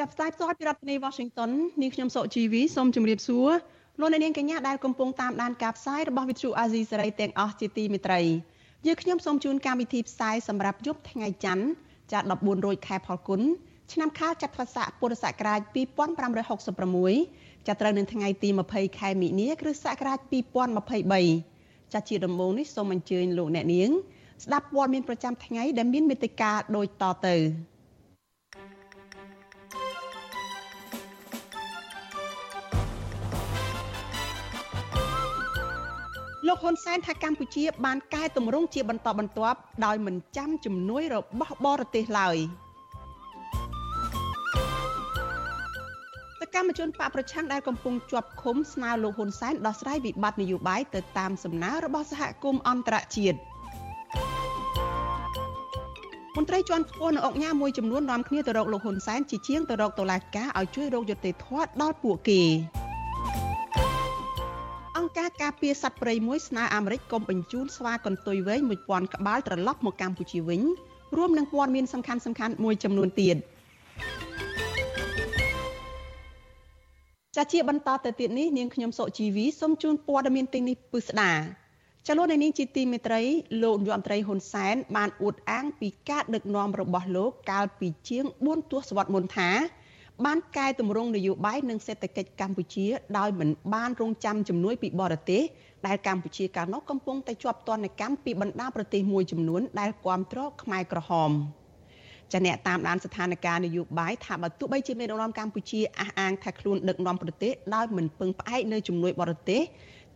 ចាប់ផ្សាយផ្ទាល់ពីរដ្ឋធានី Washington នាងខ្ញុំសុកជីវីសូមជម្រាបសួរលោកអ្នកនាងកញ្ញាដែលកំពុងតាមដានការផ្សាយរបស់ Vuthu Azizi Serai ទាំងអស់ជាទីមេត្រីយើងខ្ញុំសូមជូនកម្មវិធីផ្សាយសម្រាប់យប់ថ្ងៃច័ន្ទចា14រោចខែផលគុណឆ្នាំខាលចត្វាស័កពុរសករាជ2566ចាប់ត្រូវនៅថ្ងៃទី20ខែមិនិនាគ្រិស្តសករាជ2023ចាជាដំបូងនេះសូមអញ្ជើញលោកអ្នកនាង ស្ដាប់ព័ត៌មានប្រចាំថ្ងៃដែលមានមេត្តាដូចតទៅ លោកហ៊ុនសែនថាកម្ពុជាបានកែតម្រង់ជាបន្តបន្ទាប់ដោយមិនចាំជំនួយរបស់បរទេសឡើយសកម្មជនបកប្រឆាំងដែលកំពុងជាប់ឃុំស្នើលោកហ៊ុនសែនដោះស្រាយវិបត្តិនយោបាយទៅតាមសំណើរបស់សហគមន៍អន្តរជាតិមន្ត្រីជាន់ខ្ពស់នៅអង្គការមួយចំនួននាំគ្នាទៅរកលោកហ៊ុនសែនជាជាងទៅរកតុលាការឲ្យជួយរកយុត្តិធម៌ដល់ពួកគេអង្គ ការការពារសត្វព្រៃមួយស្នើអាមេរិកកុំបញ្ជូនស្វាកន្ទុយវែង1000ក្បាលត្រឡប់មកកម្ពុជាវិញរួមនឹងព័ត៌មានសំខាន់សំខាន់មួយចំនួនទៀតចាជាបន្តទៅទៀតនេះនាងខ្ញុំសុជីវីសូមជូនព័ត៌មានទាំងនេះពិស្ដាចលនានេះជាទីមេត្រីលោកយមត្រីហ៊ុនសែនបានអួតអាងពីការដឹកនាំរបស់លោកកាលពីជាង4ទសវត្សរ៍មុនថា បានកែតម្រង់នយោបាយនិងសេដ្ឋកិច្ចកម្ពុជាដោយមិនបានរងចាំជំនួយពីបរទេសដែលកម្ពុជាកាលនោះកំពុងតែជាប់ទណ្ឌកម្មពីបណ្ដាប្រទេសមួយចំនួនដែលគ្រប់គ្រងខ្មែរក្រហមចាអ្នកតាមដានស្ថានភាពនយោបាយថាបើទោះបីជាមេដឹកនាំកម្ពុជាអះអាងថាខ្លួនដឹកនាំប្រទេសដោយមិនពឹងផ្អែកលើជំនួយបរទេស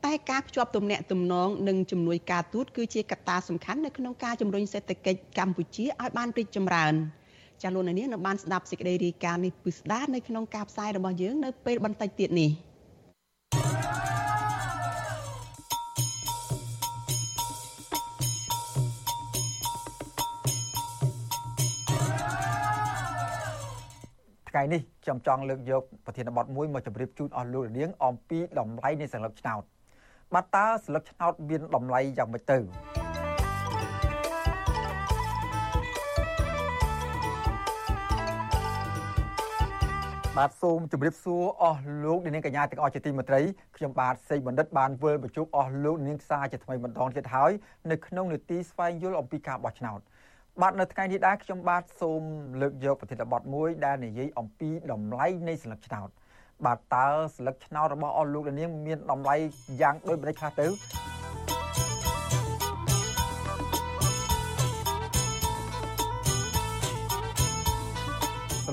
តែការភ្ជាប់ទំនាក់ទំនងនិងជំនួយការទូតគឺជាកត្តាសំខាន់នៅក្នុងការជំរុញសេដ្ឋកិច្ចកម្ពុជាឲ្យបានរីកចម្រើន។ ចាលោកនាងនៅបានស្ដាប់សេចក្តីរាយការណ៍នេះពិស្ដានៅក្នុងការផ្សាយរបស់យើងនៅពេលបន្តិចទៀតនេះថ្ងៃនេះខ្ញុំចង់លើកយកប្រធានបទមួយមកជម្រាបជូនអស់លោកនាងអំពីតម្លៃនៃសន្លឹកឆ្នោតបាត់តើសន្លឹកឆ្នោតមានតម្លៃយ៉ាងម៉េចទៅ បាទសូមជម្រាបសួរអស់លោកនាងកញ្ញាទាំងអស់ជាទីមេត្រីខ្ញុំបាទសេកបណ្ឌិតបានវិលបញ្ជុំអស់លោកនាងសាជាថ្មីម្ដងទៀតហើយនៅក្នុងនីតិស្វែងយល់អំពីការបោះឆ្នោតបាទនៅថ្ងៃនេះដែរខ្ញុំបាទសូមលើកយកប្រធានបទមួយដែលនិយាយអំពីតម្លៃនៃស្លឹកឆ្នោតបាទតើស្លឹកឆ្នោតរបស់អស់លោកនាងមានតម្លៃយ៉ាងដូចម្តេចខ្លះទៅ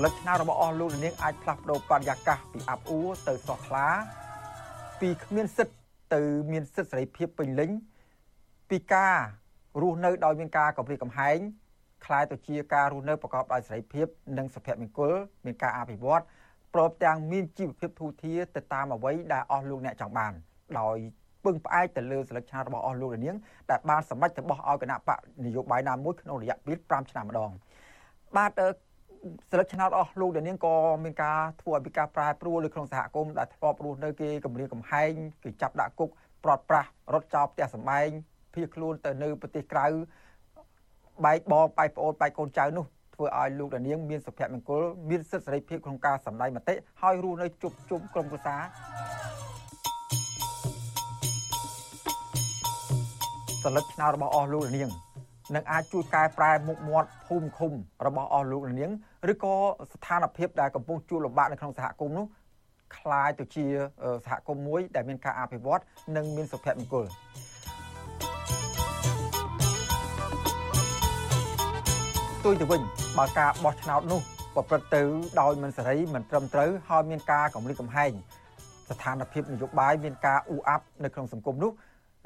លឹកឆ្នោតរបស់អស់លោកនាងអាចផ្លាស់ប្ដូរបរិយាកាសពីអាប់អួរទៅស្រស់ថ្លា ពីគ្មានសិទ្ធទៅមានសិទ្ធសេរីភាពពេញលេញពីការរស់នៅដោយមានការកម្រិតកំហែងคล้ายទៅជាការរស់នៅប្រកបដោយសេរីភាពនិងសុភមង្គលមានការអភិវឌ្ឍព្រមទាំងមានជីវភាពធូរធារទៅតាមអ្វីដែលអស់លោកអ្នកចង់បាន ដោយពឹងផ្អែកទៅលើសិលឹកឆានរបស់អស់លោកនាងដែលបានសម្រេចទៅបោះឲ្យគណៈបកនយោបាយណាមួយក្នុងរយៈពេល5ឆ្នាំម្ដងបាទ សិលឹកឆ្នោតអស់លោកដែលនាងក៏មានការធ្វើឲ្យពីការប្រែប្រួលនៅក្នុងសហគមន៍ដែលធ្លាប់រស់នៅគេគម្រាមកំហែងគេចាប់ដាក់គុកប្រត់ប្រាស់រត់ចោលផ្ទះសម្បែងភៀសខ្លួនទៅនៅប្រទេសក្រៅបែកបងបែកប្អូនបែកកូនចៅនោះធ្វើឲ្យលោកដានាងមានសុភមង្គលមានសិទ្ធិសេរីភាពក្នុងការសម្ដែងមតិហើយរស់នៅជប់ជុំក្រុមគ្រួសារសន្លឹកឆ្នោតរបស់អស់លោកដានាង នឹងអាចជួយកែប្រែមុខមាត់ភូមិឃុំរបស់អស់លោកនាងឬក៏ស្ថានភាពដែលកំពុងជួបលំបាកនៅក្នុងសហគមន៍នោះคล้ายទៅជាសហគមន៍មួយដែលមានការអភិវឌ្ឍនិងមានសុភមង្គលទុយទៅវិញបើការបោះឆ្នោតនោះប្រព្រឹត្តទៅដោយមិនសេរីមិនត្រឹមត្រូវហើយមានការកម្រិតកំហែងស្ថានភាពនយោបាយមានការអ៊ូអាប់នៅក្នុងសង្គមនោះ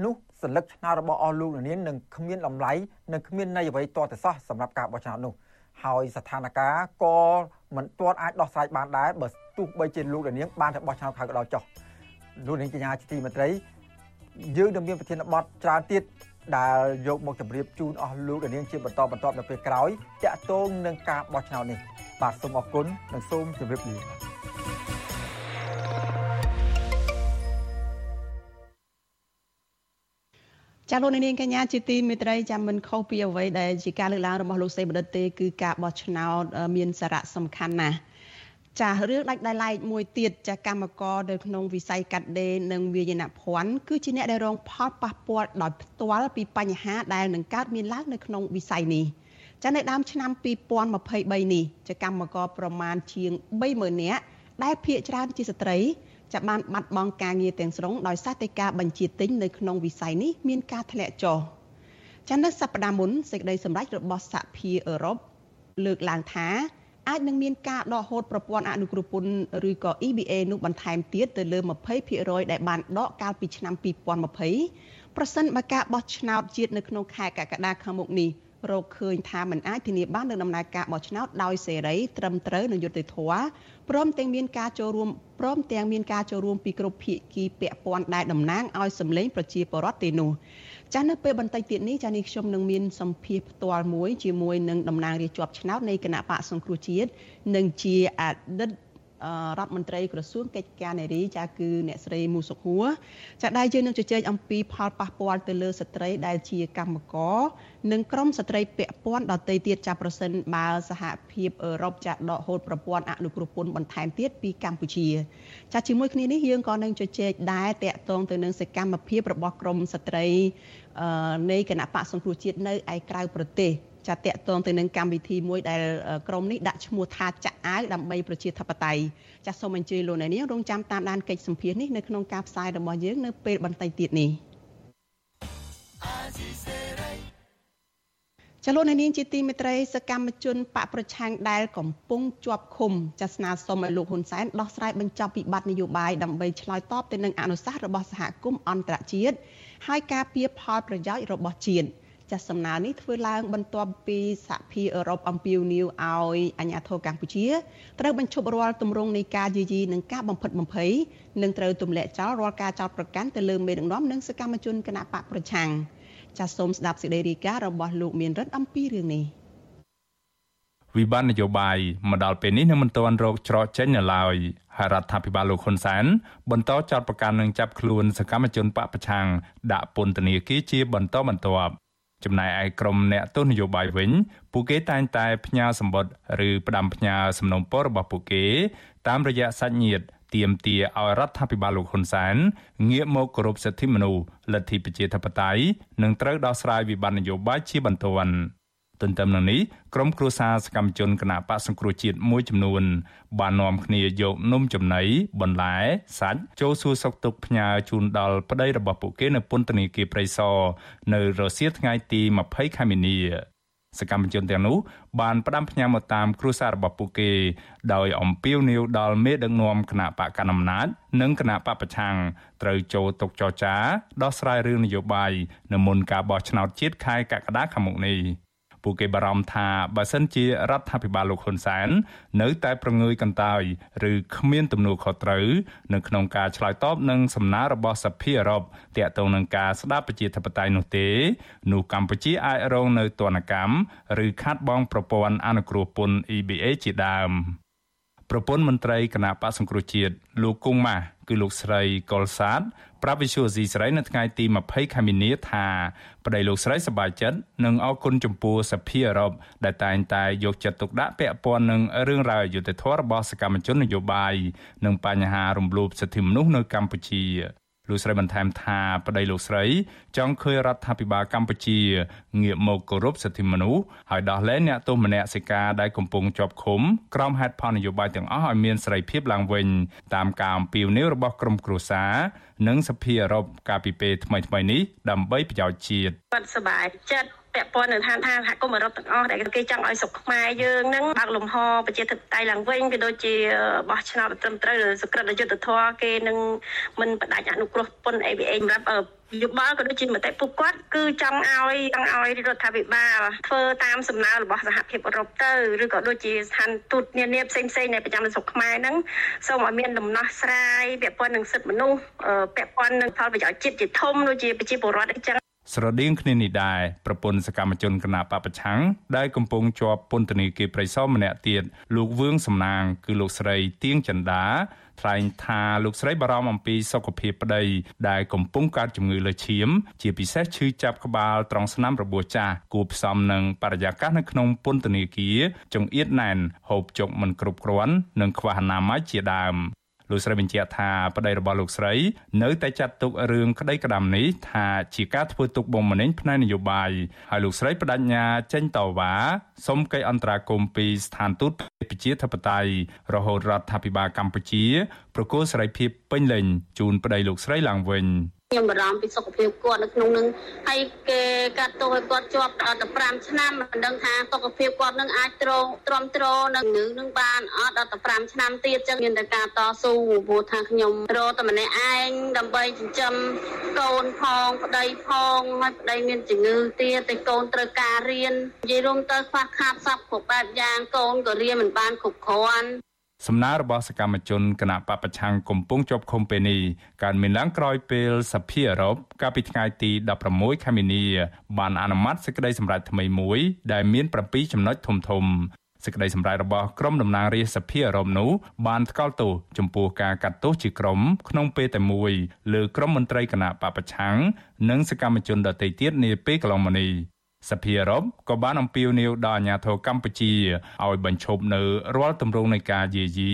នោះ សัญลักษณ์ឆ្នោតរបស់អស់លោកនាងនឹងគ្មានតម្លៃនិងគ្មានន័យអ្វីតទៅសោះសម្រាប់ការបោះឆ្នោតនោះ ហើយស្ថានភាពក៏មិនទាន់អាចដោះស្រាយបានដែរបើទោះបីជាលោកនាងបានទៅបោះឆ្នោតហើយក៏ដោយចុះលោកនាងកញ្ញាជាទីមេត្រីយើងនឹងមានប្រធានបទច្រើនទៀតដែលយកមកជម្រាបជូនអស់លោកនាងជាបន្តបន្ទាប់នៅពេលក្រោយតាក់ទងនឹងការបោះឆ្នោតនេះបាទសូមអរគុណនិងសូមជម្រាបលា ចាលោកនាងកញ្ញាជាទីមេត្រីចាំមិនខុសពីអ្វីដែលជាការលើកឡើងរបស់លោកសេបណ្ឌិតទេគឺការបោះឆ្នោតមានសារៈសំខាន់ណាស់ចារឿងដាច់ដោយឡែកមួយទៀតចាកម្មករនៅក្នុងវិស័យកាត់ដេរនិងវាយនភ័ណ្ឌគឺជាអ្នកដែលរងផលប៉ះពាល់ដោយផ្ទាល់ពីបញ្ហាដែលនឹងកើតមានឡើងនៅក្នុងវិស័យនេះចានៅដើមឆ្នាំ2023នេះចាកម្មករប្រមាណជាង30000នាក់ដែលភ ieck ច្រើនជាស្ត្រី ចាប់បានបាត់បង់ការងារទាំងស្រុងដោយសារតែការបញ្ជាទិញនៅក្នុងវិស័យនេះមានការធ្លាក់ចុះចានៅសប្តាហ៍មុនសេចក្តីសម្រេចរបស់សហភាពអឺរ៉ុបលើកឡើងថាអាចនឹងមានការដកហូតប្រព័ន្ធអនុគ្រោះពន្ធឬក៏ EBA នោះបន្ថែមទៀតទៅលើ20%ដែលបានដកកាលពីឆ្នាំ2020ប្រសិនបើការបោះឆ្នោតជាតិនៅក្នុងខែកក្កដាខាងមុខនេះ រកឃើញថាมันអាចធានាបាននឹងដំណើរការបោះឆ្នោតដោយសេរីត្រឹមត្រូវនិងយុត្តិធម៌ព្រមទាំងមានការចូលរួមព្រមទាំងមានការចូលរួមពីគ្រប់ភាគីពាក់ព័ន្ធដែលតំណាងឲ្យសម្លេងប្រជាពលរដ្ឋទេនោះចាស់នៅពេលបន្តិចទៀតនេះចាស់នេះខ្ញុំនឹងមានសម្ភារផ្ទាល់មួយជាមួយនឹងតំណាងរាជជាប់ឆ្នោតនៃគណៈបកសង្គ្រោះជាតិនិងជាអតីតរដ្ឋមន្ត្រីក្រសួងកិច្ចការនារីចាគឺអ្នកស្រីមូសុខហួរចាដែលយើងនឹងជជែកអំពីផលប៉ះពាល់ទៅលើស្ត្រីដែលជាកម្មករ និងក្រុមស្ត្រីពាក់ព័ន្ធដទៃទៀតចាប្រសិនបើសហភាពអឺរ៉ុបចាដកហូតប្រព័ន្ធអនុគ្រោះពន្ធបន្ថែមទៀតពីកម្ពុជា ចាជាមួយគ្នានេះយើងក៏នឹងជជែកដែរតាក់ទងទៅនឹងសកម្មភាពរបស់ក្រមស្ត្រីនៃគណៈបកសង្គ្រោះជាតិនៅឯក្រៅប្រទេសចាតកតងទៅនឹងកម្មវិធីមួយដែលក្រុមនេះដាក់ឈ្មោះថាចាក់អាវដើម្បីប្រជាធិបតេយ្យចាសសូមអញ្ជើញលោកអ្នកនាងរងចាំតាមដានកិច្ចសម្ភារនេះនៅក្នុងការផ្សាយរបស់យើងនៅពេលបន្តិចទៀតនេះ ចលនានាងជាទីមេត្រីសកម្មជនបកប្រឆាំងដែលកំពុងជាប់ឃុំចាស្នើសុំឲ្យលោកហ៊ុនសែនដោះស្រាយបញ្ចប់វិបត្តិនយោបាយដើម្បីឆ្លើយតបទៅនឹងអនុសាសន៍របស់សហគមន៍អន្តរជាតិហើយការពៀផលប្រយោជន៍របស់ជាតិចាស់សំណើនេះធ្វើឡើងបន្ទាប់ពីសហភាពអឺរ៉ុបអំពាវនាវឲ្យអាញាធរកម្ពុជាត្រូវបញ្ឈប់រាល់ទម្រង់នៃការយាយីនិងការបំផិតបំភ័យនិងត្រូវទម្លាក់ចោលរាល់ការចោទប្រកាន់ទៅលើមេដឹកនាំនិងសកម្មជនគណបកប្រឆាំង ចាសសូមស្ដាប់សេចក្តីរាយការណ៍របស់លោកមានរិទ្ធអំពីរឿងនេះវិបត្តិនយោបាយមកដល់ពេលនេះនៅមិនទាន់រកច្រកចេញនៅឡើយហើយរដ្ឋាភិបាលលោកហ៊ុនសែនបន្តចោទប្រកាន់និងចាប់ខ្លួនសកម្មជនបកប្រឆាំងដាក់ពន្ធនាគារជាបន្តបន្ទាប់ចំណែកឯក្រុមអ្នកទស្សនយោបាយវិញពួកគេតែងតែផ្ញើសម្បត្តិឬផ្ដាំផ្ញើសំណុំពររបស់ពួកគេតាមរយៈសាច់ញាតិ ទាមទារឲ្យរដ្ឋាភិបាលលោកហ៊ុនសែនងាកមកគោរពសិទ្ធិមនុស្សលទ្ធិប្រជាធិបតេយ្យនិងត្រូវដោះស្រាយវិបត្តិនយោបាយជាបន្ទាន់ទន្ទឹមនឹងនេះក្រុមគ្រួសារសកម្មជនគណៈបកសង្គ្រោះជាតិមួយចំនួន បាននាំគ្នាយកនំចំណីបន្លែសាច់ចូលសួរសុខទុក្ខផ្ញើជូនដល់ប្តីរបស់ពួកគេនៅពន្ធនាគារព្រៃសរនៅរសៀលថ្ងៃទី20ខែមីនា សកម្មជនទាំងនោះបានផ្ដាំផ្ញើមកតាមគ្រួសាររបស់ពួកគេ ដោយអំពាវនាវដល់មេដឹកនាំគណៈបកកណ្ដាលអំណាចនិងគណៈបកប្រឆាំងត្រូវចូលតុចរចាដោះស្រាយរឿងនយោបាយនៅមុនការបោះឆ្នោតជាតិខែកក្កដាខាងមុខនេះ។ ពួកគេបារម្ភថាបើសិនជារដ្ឋាភិបាលលោកហ៊ុនសែននៅតែប្រងើយកន្តើយឬគ្មានទំនួលខុសត្រូវនៅក្នុងការឆ្លើយតបនឹងសំណើរបស់សភាអឺរ៉ុបទាក់ទងនឹងការស្ដារប្រជាធិបតេយ្យនោះទេនោះកម្ពុជាអាចរងនៅទណ្ឌកម្មឬខាត់បងប្រព័ន្ធអនុគ្រោះពន្ធ EBA ជាដើម ប្រពន្ធមន្ត្រីគណៈបកសង្គ្រោះជាតិលោកគង់ម៉ាស់គឺលោកស្រីកុលសាទប្រាប់វិសុយស៊ីស្រីនៅថ្ងៃទី20ខែមីនាថាប្តីលោកស្រីសប្បាយចិត្តនិងអរគុណចំពោះសភាអឺរ៉ុបដែលតែងតែយកចិត្តទុកដាក់ពាក់ព័ន្ធនឹងរឿងរ៉ាវយុត្តិធម៌របស់សកម្មជននយោបាយនិងបញ្ហារំលោភសិទ្ធិមនុស្សនៅកម្ពុជា លោកស្រីបន្ថែមថាប្តីលោកស្រី ចង់ឃើញរដ្ឋាភិបាលកម្ពុជាងាកមកគោរពសិទ្ធិមនុស្សហើយដោះលែងអ្នកទោសមនសិការដែលកំពុងជាប់ឃុំក្រោមហេតុផលនយោបាយទាំងអស់ឲ្យមានសេរីភាពឡើងវិញតាមការអំពាវនាវរបស់ក្រុមគ្រួសារនិងសភាអឺរ៉ុបកាលពីពេលថ្មីៗនេះដើម្បីប្រយោជន៍ជាតិគាត់សប្បាយចិត្ត ពាក់ព័ន្ធនឹងឋានថាសហគមន៍អឺរ៉ុបទាំងអស់ដែលគេចង់ឲ្យស្រុកខ្មែរយើងហ្នឹងបើកលំហប្រជាធិបតេយ្យឡើងវិញក៏ដូចជាបោះឆ្នោតត្រឹមត្រូវសក្តិយុទ្ធធរគេនឹងមិនបដិញ្ញាអនុគ្រោះពន្ធ ABA សម្រាប់យោបល់ក៏ដូចជាមតិពួកគាត់គឺចង់ឲ្យចង់ឲ្យរដ្ឋាភិបាលធ្វើតាមសំណើរបស់សហភាពអឺរ៉ុបទៅឬក៏ដូចជាស្ថានទូតនានាផ្សេងផ្សេងនៃប្រចាំស្រុកខ្មែរហ្នឹងសូមឲ្យមានដំណោះស្រាយពាក់ព័ន្ធនឹងសិទ្ធិមនុស្សពាក់ព័ន្ធនឹងផលប្រយោជន៍ជាតិជាធំដូចជាប្រជាពលរដ្ឋអញ្ចឹង ស្រដៀងគ្នានេះដែរប្រពន្ធសកម្មជនគណៈបពប្រឆាំងដែលកំពុងជាប់ពន្ធនាគារព្រៃសរម្នាក់ទៀតលោកវឿងសំណាង គឺលោកស្រីទៀងចន្ទាថ្លែងថាលោកស្រីបារម្ភអំពីសុខភាពប្តីដែលកំពុងកើតជំងឺលើឈាម ជាពិសេសឈឺចាប់ក្បាលត្រង់ស្នាមរបួសចាស់គួបផ្សំនឹងបរិយាកាសនៅក្នុងពន្ធនាគារចង្អៀតណែនហូបចុកមិនគ្រប់គ្រាន់និងខ្វះអនាម័យជាដើម លោកស្រីបញ្ជាក់ថាប្តីរបស់លោកស្រី នៅតែចាត់ទុករឿងក្តីក្តាំនេះថាជាការធ្វើទុកបុកម្នេញផ្នែកនយោបាយហើយលោកស្រីបដិញ្ញាចេញតវ៉ាសុំកិច្ចអន្តរាគមន៍ពីស្ថានទូតប្រជាធិបតេយ្យរហូតរដ្ឋាភិបាលកម្ពុជា ប្រគល់សេរីភាពពេញលេញជូនប្តីលោកស្រីឡើងវិញ។ ខ្ញុំបារម្ភពីសុខភាពគាត់នៅក្នុងនឹងហើយគេកាត់ទោសឲ្យគាត់ជាប់ដល់ទៅ5ឆ្នាំមិនដឹងថាសុខភាពគាត់នឹងអាចទ្រទ្រាំទ្រនឹងនឹងនឹងបានអត់ដល់ទៅ5ឆ្នាំទៀតចឹងមានតែការតស៊ូព្រោះថាខ្ញុំរកតែម្នាក់ឯងដើម្បីចិញ្ចឹមកូនផងប្តីផងហើយប្តីមានជំងឺទៀតតែកូនត្រូវការរៀននិយាយរួមទៅខ្វះខាតសពគ្រប់បែបយ៉ាងកូនក៏រៀនមិនបានគ្រប់គ្រាន់ សំណើរបស់សកម្មជនគណៈបពប្រឆាំងកំពុងជាប់ឃុំពេលនេះកើតមានឡើងក្រោយពេលសភាអឺរ៉ុបកាលពីថ្ងៃទី16ខែមីនាបានអនុម័តសេចក្តីសម្រេចថ្មីមួយដែលមាន7ចំណុចធំធំសេចក្តីសម្រេចរបស់ក្រុមតំណាងរាស្ត្រសភាអឺរ៉ុបនោះបានថ្កោលទោសចំពោះការកាត់ទោសជាក្រុមក្នុងពេលតែមួយលើក្រុមមន្ត្រីគណៈបពប្រឆាំងនិងសកម្មជនដទៃទៀតនាពេលកន្លងមកនេះ សភាអឺរ៉ុបក៏បានអំពាវនាវដល់អាជ្ញាធរកម្ពុជាឲ្យបញ្ឈប់នៅរាល់ទម្រង់នៃការយាយី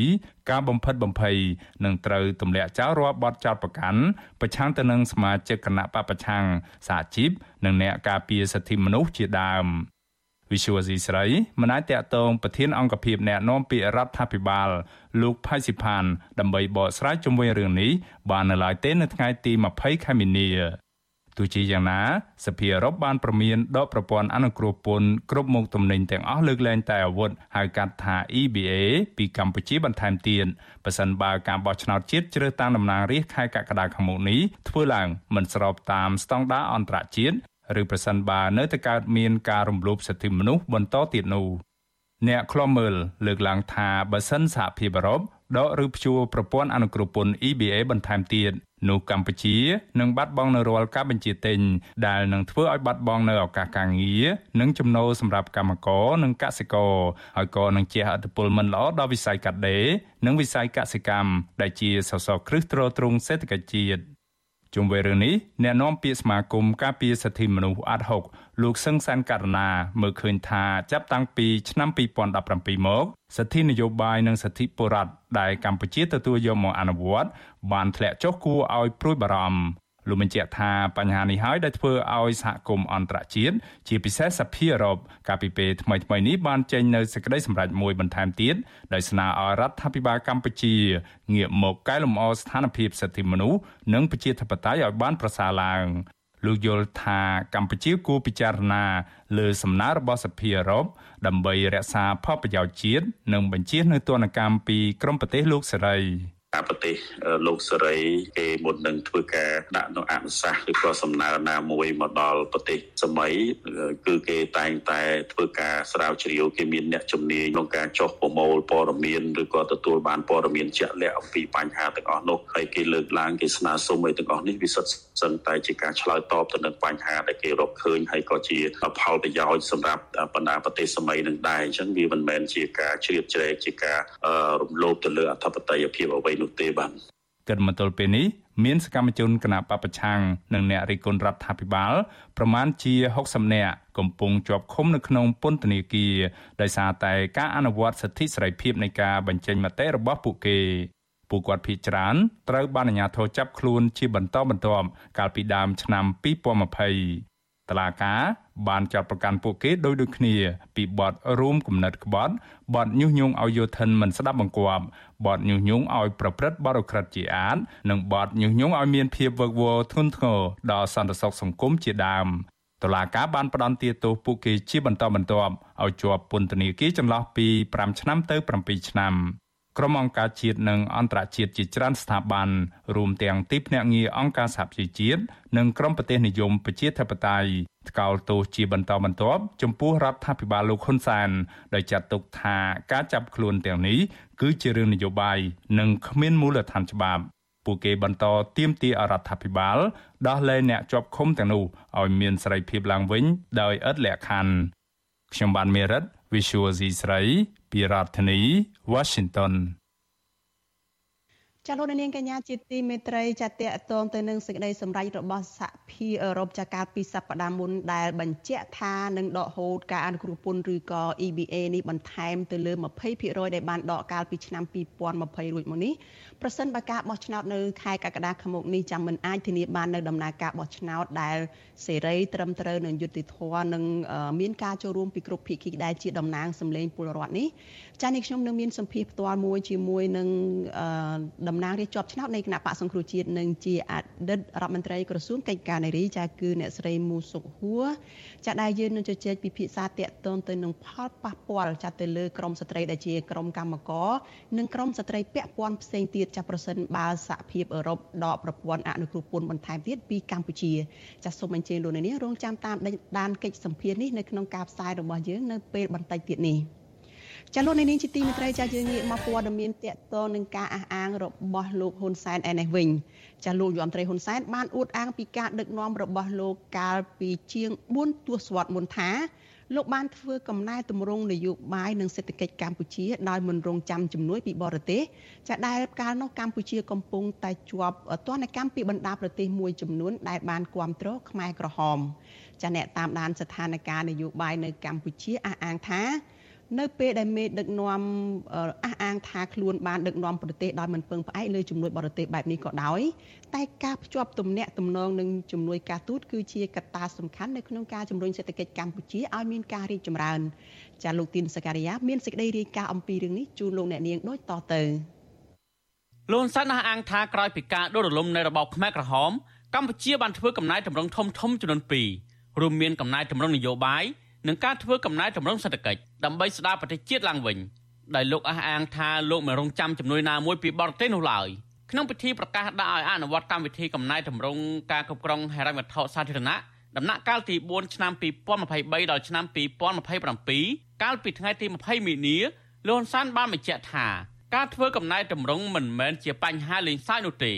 ការបំផិតបំភ័យនិងត្រូវទម្លាក់ចោលរាល់បទចោទប្រកាន់ប្រឆាំងទៅនឹងសមាជិកគណៈបពប្រឆាំងសហជីពនិងអ្នកការពារសិទ្ធិមនុស្សជាដើមវិសុវស៊ីស្រីមិនអាចតកតងប្រធានអង្គភិបអ្នកណែនាំពាក្យរដ្ឋាភិបាល លោកផៃស៊ីផានដើម្បីបកស្រាយជុំវិញរឿងនេះបាននៅឡើយទេនៅថ្ងៃទី20ខែមីនា ទោះជាយ៉ាងណាសភាអឺរ៉ុបបានប្រមានដកប្រព័ន្ធអនុគ្រោះពន្ធគ្រប់មុខទំនិញទាំងអស់លើកលែងតែអាវុធហៅកាត់ថា EBA ពីកម្ពុជាបន្ថែមទៀតប៉ះសិនបើការបោះឆ្នោតជាតិជ្រើសតាំងតំណាងរាស្ត្រខែកក្កដាខាងមុខនេះធ្វើឡើងមិនស្របតាមស្តង់ដារអន្តរជាតិឬប្រសិនបើនៅតែកើតមានការរំលោភសិទ្ធិមនុស្សបន្តទៀតនោះអ្នកខ្លំមើលលើកឡើងថាបើសិនសហភាពអឺរ៉ុប ដកឬព្យួរប្រព័ន្ធអនុគ្រោះពន្ធ EBA បន្ថែមទៀតនោះកម្ពុជានឹងបាត់បង់នៅរាល់ការបញ្ជាទិញដែលនឹងធ្វើឲ្យបាត់បង់នៅឱកាសការងារនិងចំណូលសម្រាប់កម្មករនិងកសិករហើយក៏នឹងជះឥទ្ធិពលមិនល្អដល់វិស័យកាត់ដេរនិងវិស័យកសិកម្មដែលជាសសរគ្រឹះទ្រទ្រង់សេដ្ឋកិច្ចជាតិជុំវិញរឿងនេះអ្នកនាំពាក្យសមាគមការពារសិទ្ធិមនុស្សអាត់ហុក លោកសឹងសានករណាមើលឃើញថាចាប់តាំងពីឆ្នាំ2017មកសិទ្ធិនយោបាយនិងសិទ្ធិបុរដ្ឋដែលកម្ពុជាទទួលយកមកអនុវត្តបានធ្លាក់ចុះគួរឲ្យព្រួយបារម្ភលោកបញ្ជាក់ថាបញ្ហានេះហើយដែលធ្វើឲ្យសហគមន៍អន្តរជាតិជាពិសេសសភាអឺរ៉ុបកាលពីពេលថ្មីៗនេះបានចេញនៅសេចក្តីសម្រេចមួយបន្ថែមទៀតដោយស្នើឲ្យរដ្ឋាភិបាលកម្ពុជាងាកមកកែលម្អស្ថានភាពសិទ្ធិមនុស្សនិងប្រជាធិបតេយ្យឲ្យបានប្រសើរឡើង លោកយល់ថាកម្ពុជាគួរពិចារណាលើសំណើរបស់សភាអឺរ៉ុបដើម្បីរក្សាផលប្រយោជន៍ជាតិនិងបញ្ជៀសនូវទណ្ឌកម្មពីក្រមប្រទេសលោកសេរី ការប្រទេសលោកសេរីគេមុននឹងធ្វើការដាក់នៅអនុសាសន៍ឬក៏សំណើណាមួយមកដល់ប្រទេសសម័យគឺគេតែងតែធ្វើការស្រាវជ្រាវគេមានអ្នកជំនាញក្នុងការចុះប្រមូលព័ត៌មានឬក៏ទទួលបានព័ត៌មានជាក់លាក់អំពីបញ្ហាទាំងអស់នោះហើយគេលើកឡើងគេស្នើសុំឲ្យទាំងអស់នេះវាសុទ្ធសឹងតែជាការឆ្លើយតបទៅនឹងបញ្ហាដែលគេរកឃើញហើយក៏ជាផលប្រយោជន៍សម្រាប់បណ្ដាប្រទេសសម័យនឹងដែរអញ្ចឹងវាមិនមែនជាការជ្រៀតជ្រែកជាការរំលោភទៅលើអធិបតេយ្យភាពអ្វីនោះទេបាទគិតមកទល់ពេលនេះមានសកម្មជនគណៈបពប្រឆាំងនិងអ្នករិះគន់រដ្ឋាភិបាលប្រមាណជា60នាក់កំពុងជាប់ឃុំនៅក្នុងពន្ធនាគារដោយសារតែការអនុវត្តសិទ្ធិសេរីភាពនៃការបញ្ចេញមតិរបស់ពួកគេពួកគាត់ភ័យច្រើនត្រូវបានអាជ្ញាធរចាប់ខ្លួនជាបន្តបន្ទាប់កាលពីដើមឆ្នាំ2020 តឡាកាបានចាត់ប្រកាន់ពួកគេដោយដូចគ្នា ពីបទរួមគំនិតក្បត់បទញុះញង់ឲ្យយោធិនមិនស្ដាប់បង្គាប់បទញុះញង់ឲ្យប្រព្រឹត្តបទអក្រិតជាអាតនិងបទញុះញង់ឲ្យមានភាពវឹកវរធ្ងន់ធ្ងរដល់សន្តិសុខសង្គមជាដើមតុលាការបានផ្តន្ទាទោសពួកគេជាបន្តបន្ទាប់ឲ្យជាប់ពន្ធនាគារចន្លោះពី5ឆ្នាំទៅ7ឆ្នាំ ក្រុមអង្គការជាតិនិងអន្តរជាតិជាច្រើនស្ថាប័នរួមទាំងទីភ្នាក់ងារអង្គការសហប្រជាជាតិនិងក្រុមប្រទេសនិយមប្រជាធិបតេយ្យថ្កោលទោសជាបន្តបន្ទាប់ចំពោះរដ្ឋាភិបាលលោកហ៊ុនសែនដោយចាត់ទុកថាការចាប់ខ្លួនទាំងនេះគឺជារឿងនយោបាយនិងគ្មានមូលដ្ឋានច្បាប់ពួកគេបន្តទាមទាររដ្ឋាភិបាលដោះលែងអ្នកជាប់ឃុំទាំងនោះឲ្យមានសេរីភាពឡើងវិញដោយឥតលក្ខខណ្ឌខ្ញុំបានមេរិត Visual C ស្រីពីរដ្ឋធានី Washington ចាលោកនាងកញ្ញាជាទីមេត្រីចាតកតងទៅនឹងសេចក្តីសម្រេចរបស់សហភាពអឺរ៉ុបចាកាលពីសប្តាហ៍មុនដែលបញ្ជាក់ថានឹងដកហូតការអនុគ្រោះពន្ធឬក៏ EBA នេះបន្ថែមទៅលើ20%ដែលបានដកកាលពីឆ្នាំ2020រួចមកនេះ ប្រសិនបើការបោះឆ្នោតនៅខែកក្កដាខាងមុខនេះចាំមិនអាចធានាបាននៅដំណើរការបោះឆ្នោតដែលសេរីត្រឹមត្រូវនិងយុត្តិធម៌និងមានការចូលរួមពីគ្រប់ភាគីដែលជាតំណាងសម្លេងពលរដ្ឋនេះ ចា៎នេះខ្ញុំនឹងមានសម្ភារផ្ទាល់មួយជាមួយនឹងតំណាងរាជជាប់ឆ្នោតនៃគណៈបកសង្គ្រោះជាតិនិងជាអតីតរដ្ឋមន្ត្រីក្រសួងកិច្ចការនារីចាគឺអ្នកស្រីមូសុខហួរចាដែលយើងនឹងជជែកពិភាក្សាតាក់ទងទៅនឹងផលប៉ះពាល់ចាទៅលើក្រមស្ត្រីដែលជាក្រមកម្មករនិងក្រមស្ត្រីពាក់ព័ន្ធផ្សេងទៀតចាប្រសិនបើសហភាពអឺរ៉ុបដកប្រព័ន្ធអនុគ្រោះពន្ធបន្ថែមទៀតពីកម្ពុជាចាសូមអញ្ជើញលោកនាងរងចាំតាមដានកិច្ចសម្ភារនេះនៅក្នុងការផ្សាយរបស់យើងនៅពេលបន្តិចទៀតនេះ។ ចាលោកនាងជាទីមេត្រីចាយើងងាកមកព័ត៌មានតកតងនឹងការអះអាងរបស់លោកហ៊ុនសែនឯនេះវិញចាលោកយមត្រីហ៊ុនសែនបានអួតអាងពីការដឹកនាំរបស់លោកកាលពីជាង4ទសវត្សរ៍មុនថាលោកបានធ្វើកំណែតម្រង់នយោបាយនិងសេដ្ឋកិច្ចកម្ពុជាដោយមិនរងចាំជំនួយពីបរទេសចាដែលកាលនោះកម្ពុជាកំពុងតែជាប់ទណ្ឌកម្មពីបណ្ដាប្រទេសមួយចំនួនដែលបានគ្រប់គ្រងខ្មែរក្រហមចាអ្នកតាមដានស្ថានភាពនយោបាយនៅកម្ពុជាអះអាងថា នៅពេលដែលមេដឹកនាំអះអាងថាខ្លួនបានដឹកនាំប្រទេសដោយមិនពឹងផ្អែកលើជំនួយបរទេសបែបនេះក៏ដោយតែការភ្ជាប់ទំនាក់ទំនងនឹងជំនួយការទូតគឺជាកត្តាសំខាន់នៅក្នុងការជំរុញសេដ្ឋកិច្ចកម្ពុជាឲ្យមានការរីកចម្រើនចាលោកទីនសការីយ៉ាមានសេចក្តីរាយការណ៍អំពីរឿងនេះជូនលោកអ្នកនាងដូចតទៅលោកសានអះអាងថាក្រោយពីការដួលរលំនៃរបបខ្មែរក្រហមកម្ពុជាបានធ្វើកំណែតម្រង់ធំធំចំនួន2រួមមានកំណែតម្រង់នយោបាយ និងការធ្វើកំណែតម្រង់សេដ្ឋកិច្ចដើម្បីស្ដារប្រទេសជាតិឡើងវិញដោយលោកអះអាងថាលោកមិនរងចាំជំនួយណាមួយពីបរទេសនោះឡើយក្នុងពិធីប្រកាសដាក់ឲ្យអនុវត្តកម្មវិធីកំណែតម្រង់ការគ្រប់គ្រងហិរញ្ញវត្ថុសាធារណៈដំណាក់កាលទី4ឆ្នាំ2023ដល់ឆ្នាំ2027កាលពីថ្ងៃទី20មីនាលោកហ៊ុនសែនបានបញ្ជាក់ថាការធ្វើកំណែតម្រង់មិនមែនជាបញ្ហាលេងសើចនោះទេ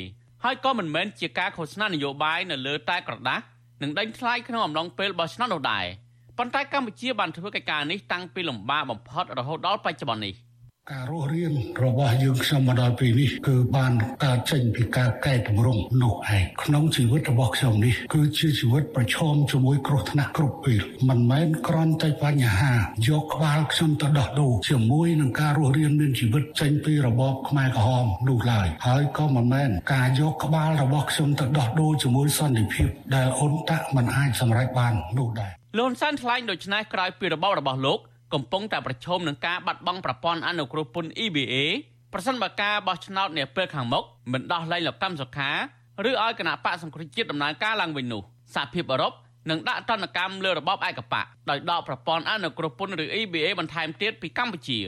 ហើយក៏មិនមែនជាការឃោសនានយោបាយនៅលើតែក្រដាស់និងដេញថ្លៃក្នុងអំឡុងពេលបោះឆ្នោតនោះដែរ ប៉ុន្តែកម្ពុជាបានធ្វើកិច្ចការនេះតាំងពីលំបាកបំផុតរហូតដល់បច្ចុប្បន្ននេះការរស់រៀនរបស់យើងខ្ញុំមកដល់ពេលនេះគឺបានកើតចេញពីការកែតម្រង់នោះឯងក្នុងជីវិតរបស់ខ្ញុំនេះគឺជាជីវិតប្រឈមជាមួយគ្រោះថ្នាក់គ្រប់ពេលមិនមែនគ្រាន់តែបញ្ហាយកក្បាលខ្ញុំទៅដោះដូរជាមួយនឹងការរស់រៀនមានជីវិតចេញពីរបបខ្មែរក្រហមនោះឡើយហើយក៏មិនមែនការយកក្បាលរបស់ខ្ញុំទៅដោះដូរជាមួយសន្តិភាពដែលអ៊ុនតាក់មិនអាចសម្រេចបាននោះដែរ លោកសានថ្លែងដូច្នេះក្រោយពីរបបរបស់លោកកំពុងតែប្រឈមនឹងការបាត់បង់ប្រព័ន្ធអនុគ្រោះពន្ធ EBA ប្រសិនបើការបោះឆ្នោតនាពេលខាងមុខមិនដោះលែងលោកកម្មសុខាឬឲ្យគណៈបកសង្គ្រោះជាតិដំណើរការឡើងវិញនោះសហភាពអឺរ៉ុបនឹងដាក់ទណ្ឌកម្មលើរបបឯកបកដោយដកប្រព័ន្ធអនុគ្រោះពន្ធឬ EBA បន្ថែមទៀតពីកម្ពុជា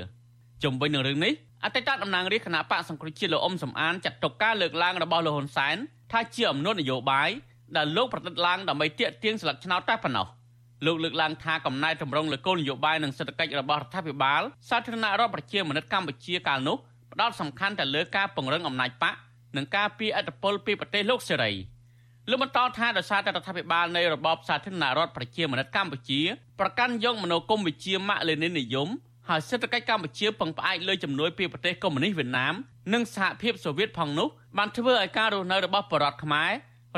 ជុំវិញនឹងរឿងនេះអតីតតំណាងរាជគណៈបកសង្គ្រោះជាតិលោកអ៊ុំសំអានចាត់ទុកការលើកឡើងរបស់លោកហ៊ុនសែនថាជាអំណួតនយោបាយដែលលោកប្រឌិតឡើងដើម្បីទាក់ទាញស្លឹកឆ្នោតតែប៉ុណ្ណោះ លោកលើកឡើងថាកំណែតម្រង់លើគោលនយោបាយនិងសេដ្ឋកិច្ចរបស់រដ្ឋាភិបាលសាធារណរដ្ឋប្រជាមានិតកម្ពុជាកាលនោះផ្ដោតសំខាន់ទៅលើការពង្រឹងអំណាចបកនិងការពីអធិបុលពីប្រទេសលោកសេរីលោកបន្តថាដោយសារតែរដ្ឋាភិបាលនៃរបបសាធារណរដ្ឋប្រជាមានិតកម្ពុជាប្រកាន់យកមនោគមវិជ្ជាម៉ាក់លេនីននិយមហើយសេដ្ឋកិច្ចកម្ពុជាពឹងផ្អែកលើជំនួយពីប្រទេសកុម្មុយនីសវៀតណាមនិងសហភាពសូវៀតផងនោះបានធ្វើឲ្យការរស់នៅរបស់ប្រជាពលរដ្ឋខ្មែរ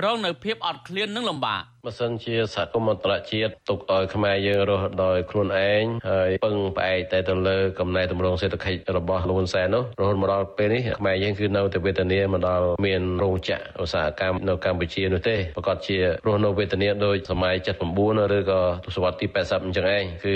រងនៅភាពអត់ឃ្លាននិងលំបាកបើសិនជាសហគមន៍អន្តរជាតិទុកឲ្យខ្មែរយើងរស់ដោយខ្លួនឯងហើយពឹងផ្អែកតែទៅលើកំណែតម្រង់សេដ្ឋកិច្ចរបស់លោកហ៊ុនសែននោះរហូតមកដល់ពេលនេះខ្មែរយើងគឺនៅតែវេទនាមកដល់មានរោងចក្រឧស្សាហកម្មនៅកម្ពុជានោះទេប្រកាសជារស់នៅវេទនាដោយសម័យ79ឬក៏ទសវត្សរ៍ទី80អញ្ចឹងឯងគឺ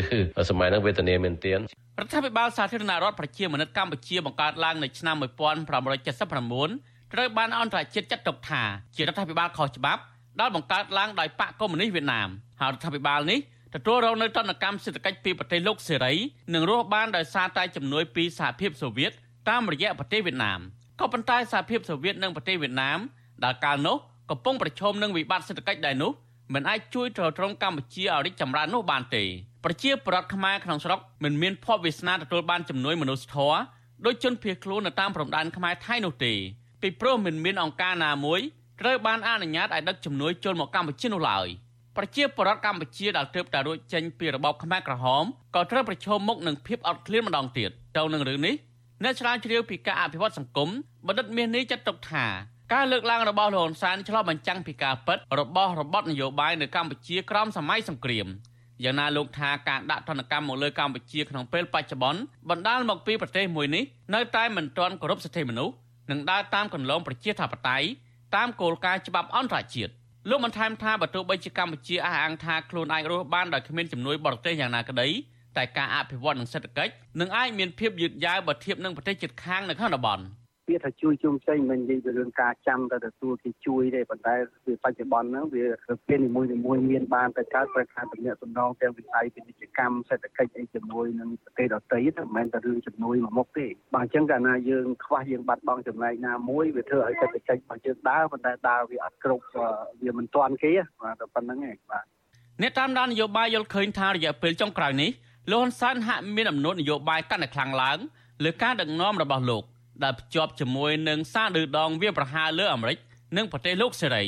សម័យហ្នឹងវេទនាមែនទែនរដ្ឋាភិបាលសាធារណរដ្ឋប្រជាមានិតកម្ពុជាបង្កើតឡើងនៅឆ្នាំ1979 ត្រូវបានអន្តរជាតិចាត់ទុកថាជារដ្ឋាភិបាលខុសច្បាប់ដែលបង្កើតឡើងដោយបកកុម្មុយនីសវៀតណាមហើយរដ្ឋាភិបាលនេះទទួលរងនៅទណ្ឌកម្មសេដ្ឋកិច្ចពីប្រទេសលោកសេរីនិងរស់បានដោយសារតែជំនួយពីសហភាពសូវៀតតាមរយៈប្រទេសវៀតណាមក៏ប៉ុន្តែសហភាពសូវៀតនិងប្រទេសវៀតណាមដែលកាលនោះកំពុងប្រឈមនឹងវិបត្តិសេដ្ឋកិច្ចដែរនោះមិនអាចជួយទ្រទ្រង់កម្ពុជាឲ្យរីកចម្រើននោះបានទេប្រជាប្រដ្ឋខ្មែរក្នុងស្រុកមិនមានភ័ព្វវាសនាទទួលបានជំនួយមនុស្សធម៌ដោយជនភៀសខ្លួននៅតាមព្រំដែនខ្មែរថៃនោះទេ ពីព្រោះមិនមានអង្គការណាមួយត្រូវបានអនុញ្ញាតឲ្យដឹកជំនួយចូលមកកម្ពុជានោះឡើយប្រជាពលរដ្ឋកម្ពុជាដែលទើបតែរួចចេញពីរបបខ្មែរក្រហមក៏ត្រូវប្រឈមមុខនឹងភាពអត់ឃ្លានម្ដងទៀតទៅនឹងរឿងនេះអ្នកឆ្លើយជ្រាវពីការអភិវឌ្ឍសង្គមបណ្ឌិតមាសនេះចាត់ទុកថាការលើកឡើងរបស់លោកហ៊ុនសែនឆ្លុះបញ្ចាំងពីការពិតរបស់របបនយោបាយនៅកម្ពុជាក្រោមសម័យសង្គ្រាមយ៉ាងណាលោកថាការដាក់ទណ្ឌកម្មមកលើកម្ពុជាក្នុងពេលបច្ចុប្បន្នបណ្ដាលមកពីប្រទេសមួយនេះនៅតែមិនទាន់គោរពសិទ្ធិមនុស្ស និងដើរតាមគន្លងប្រជាធិបតេយ្យតាមគោលការណ៍ច្បាប់អន្តរជាតិលោកបានថែមថាបើទោះបីជាកម្ពុជាអះអាងថាខ្លួនអាចរស់បានដោយគ្មានជំនួយបរទេសយ៉ាងណាក្តីតែការអភិវឌ្ឍនិងសេដ្ឋកិច្ចនឹងអាចមានភាពយឺតយ៉ាវបើធៀបនឹងប្រទេសជិតខាងនៅក្នុងតំបន់។ ពាក្យថាជួយជុំផ្សេងមិននិយាយពីរឿងការចាំទៅទទួលគេជួយទេប៉ុន្តែវាបច្ចុប្បន្នហ្នឹងវាពេលនីមួយៗមានបានតែកើតប្រការតំណែងតំណងទាំងវិស័យពាណិជ្ជកម្មសេដ្ឋកិច្ចអីជាមួយនឹងប្រទេសដទៃទៅមិនមែនតែរឿងជំនួយមួយមុខទេបាទអញ្ចឹងកាលណាយើងខ្វះយើងបាត់បង់ចំណែកណាមួយវាធ្វើឲ្យសេដ្ឋកិច្ចរបស់យើងដើរប៉ុន្តែដើរវាអត់គ្រប់វាមិនទាន់គេបាទតែប៉ុណ្្នឹងឯងបាទអ្នកតាមដាននយោបាយយល់ឃើញថារយៈពេលចុងក្រោយនេះលោកហ៊ុនសែនហាក់មានអំណួតនយោបាយកាន់តែខ្លាំងឡើងលើការដឹកនាំរបស់លោក ដែលភ្ជាប់ជាមួយនឹងសារឌឺដងវាប្រហារលើអាមេរិកនិងប្រទេសលោកសេរី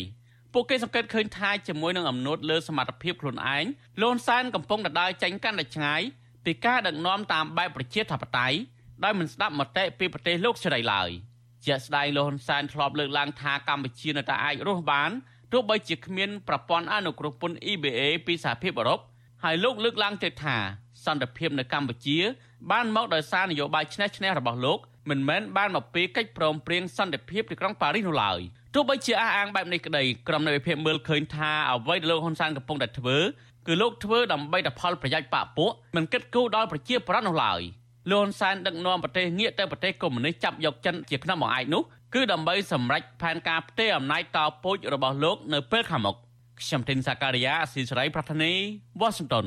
ពួកគេសង្កេតឃើញថាជាមួយនឹងអំណួតលើសមត្ថភាពខ្លួនឯងលន់សានកំពុងដដើរចេញកាន់តែឆ្ងាយពីការដឹកនាំតាមបែបប្រជាធិបតេយ្យដោយមិនស្ដាប់មតិពីប្រទេសលោកសេរីឡើយជាក់ស្ដែងលោកហ៊ុនសែនធ្លាប់លើកឡើងថាកម្ពុជានៅតែអាចរស់បានទោះបីជាគ្មានប្រព័ន្ធអនុគ្រោះពន្ធ EBA ពីសហភាពអឺរ៉ុបហើយលោកលើកឡើងទៀតថាសន្តិភាពនៅកម្ពុជា បានមកដោយសារនយោបាយឆ្នេះឆ្នេះរបស់លោក មិនមែនបានមកពីកិច្ចព្រមព្រៀងសន្តិភាពទីក្រុងប៉ារីសនោះឡើយទោះបីជាអះអាងបែបនេះក្តីក្រុមនៃវិភាគមើលឃើញថាអ្វីដែលលោកហ៊ុនសែនកំពុងតែធ្វើគឺលោកធ្វើដើម្បីតែផលប្រយោជន៍បកពួកមិនគិតគូរដល់ប្រជាប្រដ្ឋនោះឡើយលោកហ៊ុនសែនដឹកនាំប្រទេសងាកទៅប្រទេសកុម្មុយនីសចាប់យកចិនជាខ្នងបង្អែកនោះគឺដើម្បីសម្រេចផែនការផ្ទេរអំណាចតពូជរបស់លោកនៅពេលខាងមុខខ្ញុំធីនសាការីយ៉ាអស៊ីសេរីប្រធានីវ៉ាស៊ីនតោន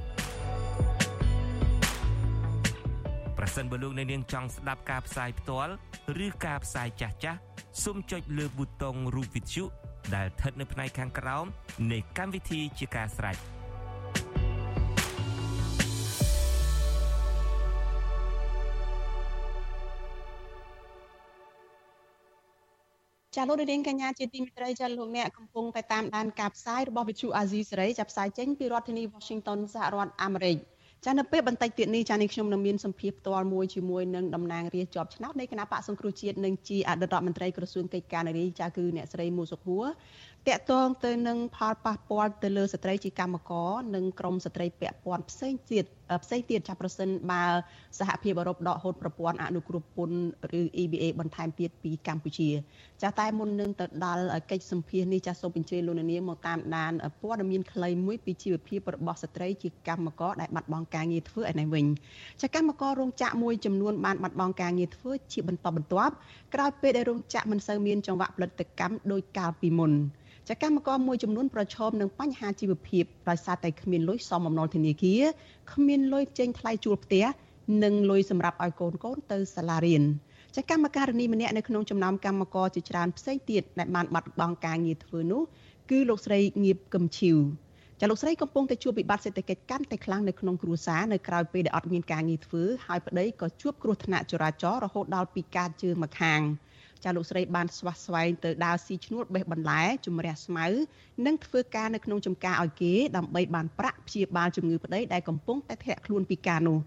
ប្រសិនបើលោកអ្នកនាងចង់ស្ដាប់ការផ្សាយផ្ទាល់ឬការផ្សាយចាស់ចាស់សូមចុចលើប៊ូតុងរូបវិទ្យុដែលស្ថិតនៅផ្នែកខាងក្រោមនៃកម្មវិធីជាការស្ដាយចាលោកនាងកញ្ញាជាទីមេត្រីចាលោកអ្នកកំពុងតែតាមដានការផ្សាយរបស់វិទ្យុអាស៊ីសេរីចាប់ផ្សាយចេញពីរដ្ឋធានី Washington សហរដ្ឋអាមេរិក។ ចានៅពេលបន្តិចទៀតនេះចានេះខ្ញុំនឹងមានសម្ភារផ្ទាល់មួយជាមួយនឹងតំណាងរាជជាប់ឆ្នោតនៃគណៈបកសង្គ្រោះជាតិនិងជាអតីតរដ្ឋមន្ត្រីក្រសួងកិច្ចការនារីចាគឺអ្នកស្រីមូសុខួរតាក់ទងទៅនឹងផលប៉ះពាល់ទៅលើស្ត្រីជាកម្មករនិងក្រមស្ត្រីពាក់ព័ន្ធផ្សេងទៀត ផ្សេងទៀតចាប់ប្រសិនបើសហភាពអឺរ៉ុបដកហូតប្រព័ន្ធអនុគ្រោះពន្ធឬ EBA បន្ថែមទៀតពីកម្ពុជា ចាតែមុននឹងទៅដល់កិច្ចសម្ភារនេះចាសូមអញ្ជើញលោកនាងមកតាមដានព័ត៌មានខ្លីមួយពីជីវភាពរបស់ស្ត្រីជាកម្មករដែលបាត់បង់ការងារធ្វើឯនេះវិញចាកម្មកររោងចក្រមួយចំនួនបានបាត់បង់ការងារធ្វើជាបន្តបន្ទាប់ក្រោយពេលដែលរោងចក្រមិនសូវមានចង្វាក់ផលិតកម្មដោយកាលពីមុន ចាកម្មករមួយចំនួនប្រឈមនឹងបញ្ហាជីវភាពដោយសារតែគ្មានលុយសមបំណុលធនាគារគ្មានលុយចេញថ្លៃជួលផ្ទះនិងលុយសម្រាប់ឲ្យកូនកូនទៅសាលារៀនចាកម្មការិនីម្នាក់នៅក្នុងចំណោមកម្មករជាច្រើនផ្សេងទៀតដែលបានបាត់បង់ការងារធ្វើនោះគឺលោកស្រីងៀបកឹមឈីវចាលោកស្រីកំពុងតែជួបវិបត្តិសេដ្ឋកិច្ចកាន់តែខ្លាំងនៅក្នុងគ្រួសារនៅក្រៅពេលដែលអត់មានការងារធ្វើហើយប្តីក៏ជួបគ្រោះថ្នាក់ចរាចរណ៍រហូតដល់ពិការជើងម្ខាង។ ចាលោកស្រីបានស្វះស្វែងទៅដើរស៊ីឈ្នួលបេះបន្លែជំរះស្មៅនិងធ្វើការនៅក្នុងចំការឲ្យគេដើម្បីបានប្រាក់ព្យាបាលជំងឺប្តីដែលកំពុងតែធ្លាក់ខ្លួនពីការនោះ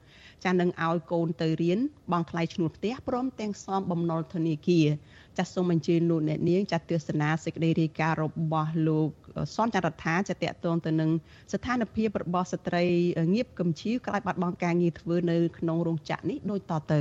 ចានឹងឲ្យកូនទៅរៀនបង់ថ្លៃឈ្នួលផ្ទះព្រមទាំងសំបំណុលធនាគារចាសសូមអញ្ជើញលោកអ្នកនាងចាស់ទស្សនាសេចក្តីរាយការណ៍របស់លោកសនចន្ទរដ្ឋាចាតកតងទៅនឹងស្ថានភាពរបស់ស្ត្រីងៀបកំឈៀវក្រោយបាត់បង់ការងារធ្វើនៅក្នុងរោងចក្រនេះដូចតទៅ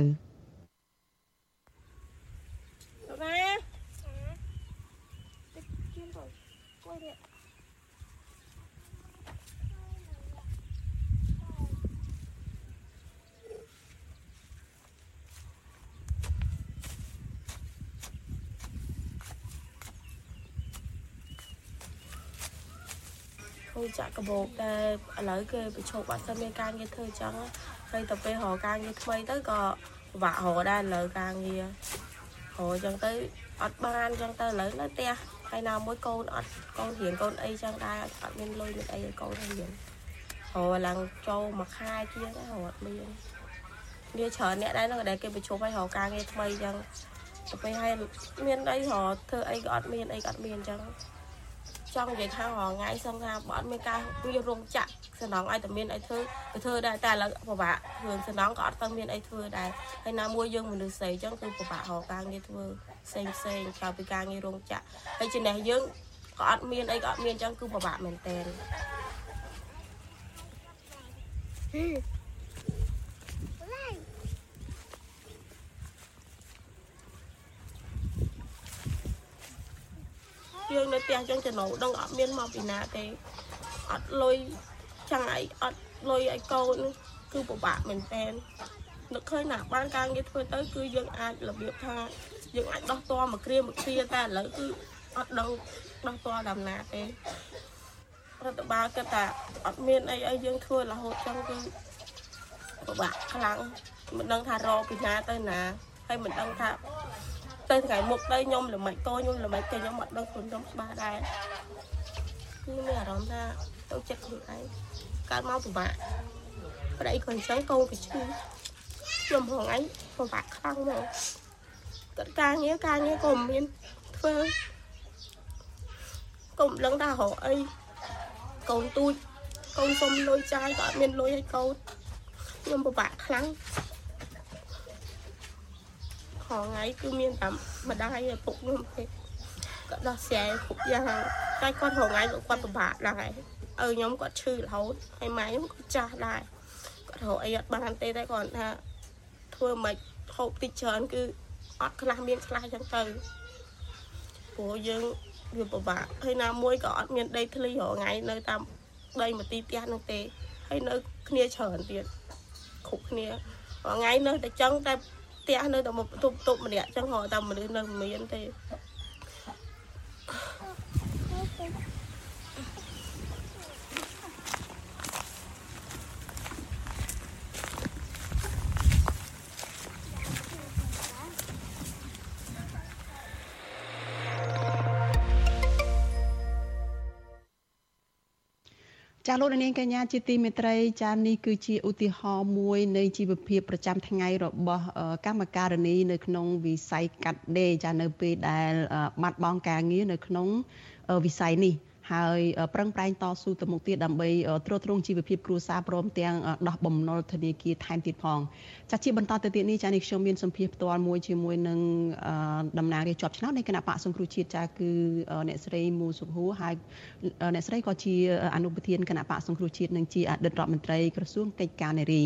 គូ ចាក់កបោកតែឥឡូវគេប្រឈប់អត់ទៅមានការងារធ្វើចឹងហើយទៅពេលរកការងារថ្មីទៅក៏ពិបាករកដែរឥឡូវការងាររកចឹងទៅអត់បានចឹងទៅឥឡូវនៅផ្ទះហើយណាមួយកូនអត់កូនរៀនកូនអីចឹងដែរអត់មានលុយមានអីឲ្យកូនរៀនរកឡើងចូលមួយខែជាងដែរអត់មានវាច្រើនអ្នកដែរហ្នឹងដែលគេប្រជុំឲ្យរកការងារថ្មីចឹងទៅពេលឲ្យមានអីរកធ្វើអីក៏អត់មានអីក៏អត់មានចឹង ចង់និយាយថារងថ្ងៃសឹងថាបើអត់មានការវារោងចាក់សំណងឲ្យតែមានអីធ្វើទៅធ្វើដែរតែឥឡូវពិបាករឿងសំណងក៏អត់ទៅមានអីធ្វើដែរហើយណាមួយយើងមនុស្សស្រីអញ្ចឹងគឺពិបាករកការងារធ្វើផ្សេងផ្សេងក្រៅពីការងាររោងចាក់ហើយចំណេះយើងក៏អត់មានអីក៏អត់មានអញ្ចឹងគឺពិបាកមែនតើ យើងនៅផ្ទះចឹងចំណូលដឹងអត់មានមកពីណាទេអត់លុយចាំងអីអត់លុយឲ្យកូនគឺពិបាកមែនតើនឹកឃើញណាបានការងារធ្វើទៅ គឺយើងអាចរបៀបថាយើងអាចដោះតមកគ្រាមកគ្រាតែឥឡូវគឺអត់ដឹងដោះតដំណាទេរដ្ឋបាលគិតថាអត់មានអីឲ្យយើងធ្វើរហូតចឹងគឺពិបាកខ្លាំងមិនដឹងថារកពីណាទៅណាហើយមិនដឹងថា ទៅថ្ងៃមុខទៅខ្ញុំល្មិចកូនខ្ញុំល្មិចទៅខ្ញុំអត់ដឹងខ្លួនខ្ញុំច្បាស់ដែរគឺមានអារម្មណ៍ថាទៅចិត្តខ្លួនឯងកើតមកពិបាកប្តីក៏អញ្ចឹងកូនក៏ឈឺខ្ញុំហងឯងពិបាកខ្លាំងមកគាត់ការងារការងារក៏មិនមានធ្វើកុំលឹងថារកអីកូនទូចកូនសុំលុយចាយក៏អត់មានលុយឲ្យកូនខ្ញុំពិបាកខ្លាំង រាល់ថ្ងៃគឺមានតែម្ដាយឪពុកខ្ញុំទេគាត់ដោះស្រាយគ្រប់យ៉ាងតែគាត់រាល់ថ្ងៃគាត់ពិបាកដែរឪខ្ញុំគាត់ឈឺរហូតហើយម៉ែខ្ញុំក៏ចាស់ដែរគាត់រកអីអត់បានទេតែគាត់ថាធ្វើមិនហូបតិចច្រើនគឺអត់ខ្លះមានខ្លះចឹងទៅព្រោះយើងវាពិបាកហើយណាមួយក៏អត់មានដីធ្លីរាល់ថ្ងៃនៅតាមដីមកទីផ្ទះនោះទេហើយនៅគ្នាច្រើនទៀតគ្រប់គ្នារាល់ថ្ងៃនៅតែចឹងតែ ផ្ទះនៅតែមកបន្ទប់បន្ទប់ម្នាក់ចឹងហៅតែមនុស្សនៅមានទេ ចាលោកនាងកញ្ញាជាទីមេត្រីចានេះគឺជាឧទាហរណ៍មួយនៃជីវភាពប្រចាំថ្ងៃរបស់កម្មការនីនៅក្នុងវិស័យកាត់ដេរចានៅពេលដែលបាត់បង់ការងារនៅក្នុងវិស័យនេះ ហើយប្រឹងប្រែងតស៊ូទៅមុខទៀតដើម្បីទ្រទ្រង់ជីវភាពគ្រួសារព្រមទាំងដោះបំណុលធនាគារថែមទៀតផងចាជាបន្តទៅទៀតនេះចានេះខ្ញុំមានសម្ភារផ្ទាល់មួយជាមួយនឹងតំណាងរាជជាប់ឆ្នោតនៃគណៈបកសង្គ្រោះជាតិចាគឺអ្នកស្រីមូសុខហួរហើយអ្នកស្រីក៏ជាអនុប្រធានគណៈបកសង្គ្រោះជាតិនិងជាអតីតរដ្ឋមន្ត្រីក្រសួងកិច្ចការនារី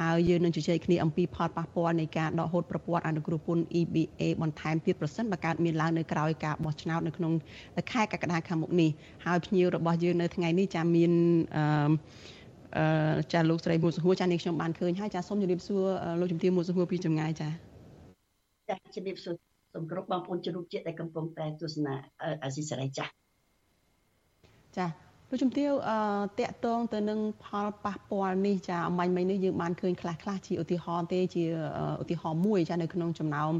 ហើយយើងនឹងជជែកគ្នាអំពីផលប៉ះពាល់នៃការដកហូតប្រព័ន្ធអនុគ្រោះពន្ធ EBA បន្ថែមទៀតប្រសិនបើកើតមានឡើងនៅក្រៅការបោះឆ្នោតនៅក្នុងខែកក្កដាខាងមុខនេះហើយភ្ញៀវរបស់យើងនៅថ្ងៃនេះចាមានអឺអឺចាលោកស្រីមួយសហួរចានាងខ្ញុំបានឃើញហើយចាសូមជម្រាបសួរលោកជំទាវមួយសហួរពីចម្ងាយចាចាជម្រាបសួរសូមគោរពបងប្អូនជនរួមជាតិដែលកំពុងតែទស្សនាអាស៊ីសេរីចាចា លោកជំទាវអឺតកតងទៅនឹងផលប៉ះពាល់នេះចាអមាញ់មិញនេះយើងបានឃើញខ្លះខ្លះជាឧទាហរណ៍ទេជាឧទាហរណ៍មួយចានៅក្នុងចំណោម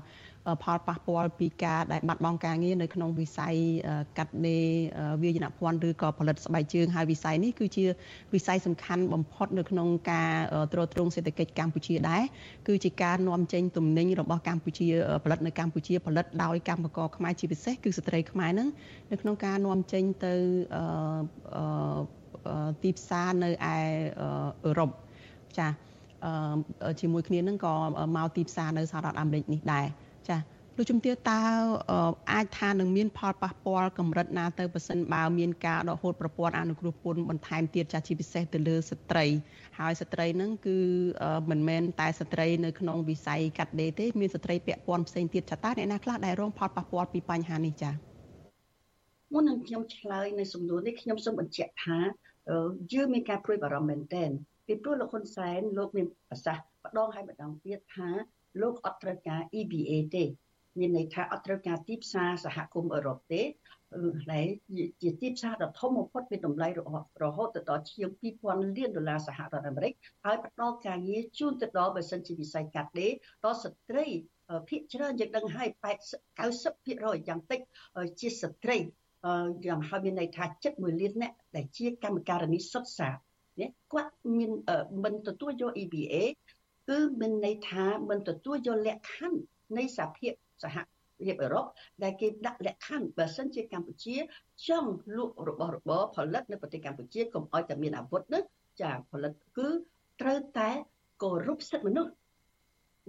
ផលប៉ះពាល់ពីការដែលបាត់បង់ការងារនៅក្នុងវិស័យកាត់ដេរវាយនភ័ណ្ឌឬក៏ផលិតស្បែកជើងហើយវិស័យនេះគឺជាវិស័យសំខាន់បំផុតនៅក្នុងការទ្រទ្រង់សេដ្ឋកិច្ចកម្ពុជាដែរគឺជាការនាំចេញទំនិញរបស់កម្ពុជាផលិតនៅកម្ពុជាផលិតដោយកម្មករខ្មែរជាពិសេសគឺស្ត្រីខ្មែរហ្នឹងនៅក្នុងការនាំចេញទៅទីផ្សារនៅឯអឺរ៉ុបចាជាមួយគ្នានឹងក៏មកទីផ្សារនៅសហរដ្ឋអាមេរិកនេះដែរ ចាលោកជំទាវតើអាចថានឹងមានផលប៉ះពាល់កម្រិតណាទៅប៉ះសិនបើមានការដកហូតប្រព័ន្ធអនុគ្រោះពន្ធបន្ថែមទៀតចាស់ជាពិសេសទៅលើស្ត្រី ហើយស្ត្រីហ្នឹងគឺមិនមែនតែស្ត្រីនៅក្នុងវិស័យកាត់ដេរទេមានស្ត្រីពាក់ព័ន្ធផ្សេងទៀតចាតើអ្នកណាខ្លះដែលរងផលប៉ះពាល់ពីបញ្ហានេះចា៎មុននឹងខ្ញុំឆ្លើយនៅសំណួរនេះខ្ញុំសូមបញ្ជាក់ថាយើងមានការព្រួយបារម្ភមែនទែនពីព្រោះលោកហ៊ុនសែនលោកមានប្រសាសន៍ម្ដងហើយម្ដងទៀតថា លោកអត់ត្រូវការ EBA ទេមានន័យថាអត់ត្រូវការទីផ្សារសហគមន៍អឺរ៉ុបទេដែលជាទីផ្សារដ៏ធំបំផុតមានតម្លៃរហូតទៅដល់ជាង2000លានដុល្លារសហរដ្ឋអាមេរិកហើយផ្ដល់ការងារជូនទៅដល់បើសិនជាវិស័យកាត់ដេរដល់ស្ត្រីភាគច្រើនយើងដឹងហើយ80 90%យ៉ាងតិចជាស្ត្រីយ៉ាងហើយមានន័យថាចិត្ត1លានអ្នកដែលជាកម្មការនីសុទ្ធសាធនេះគាត់មានមិនទទួលយក EBA គឺមានន័យថាមិនទទួលយកលក្ខខណ្ឌនៃសហភាពសហភាពអឺរ៉ុបដែលគេដាក់លក្ខខណ្ឌបើសិនជាកម្ពុជាចង់លក់របស់របរផលិតនៅប្រទេសកម្ពុជាកុំឲ្យតែមានអាវុធនោះចាផលិតគឺត្រូវតែគោរពសិទ្ធិមនុស្ស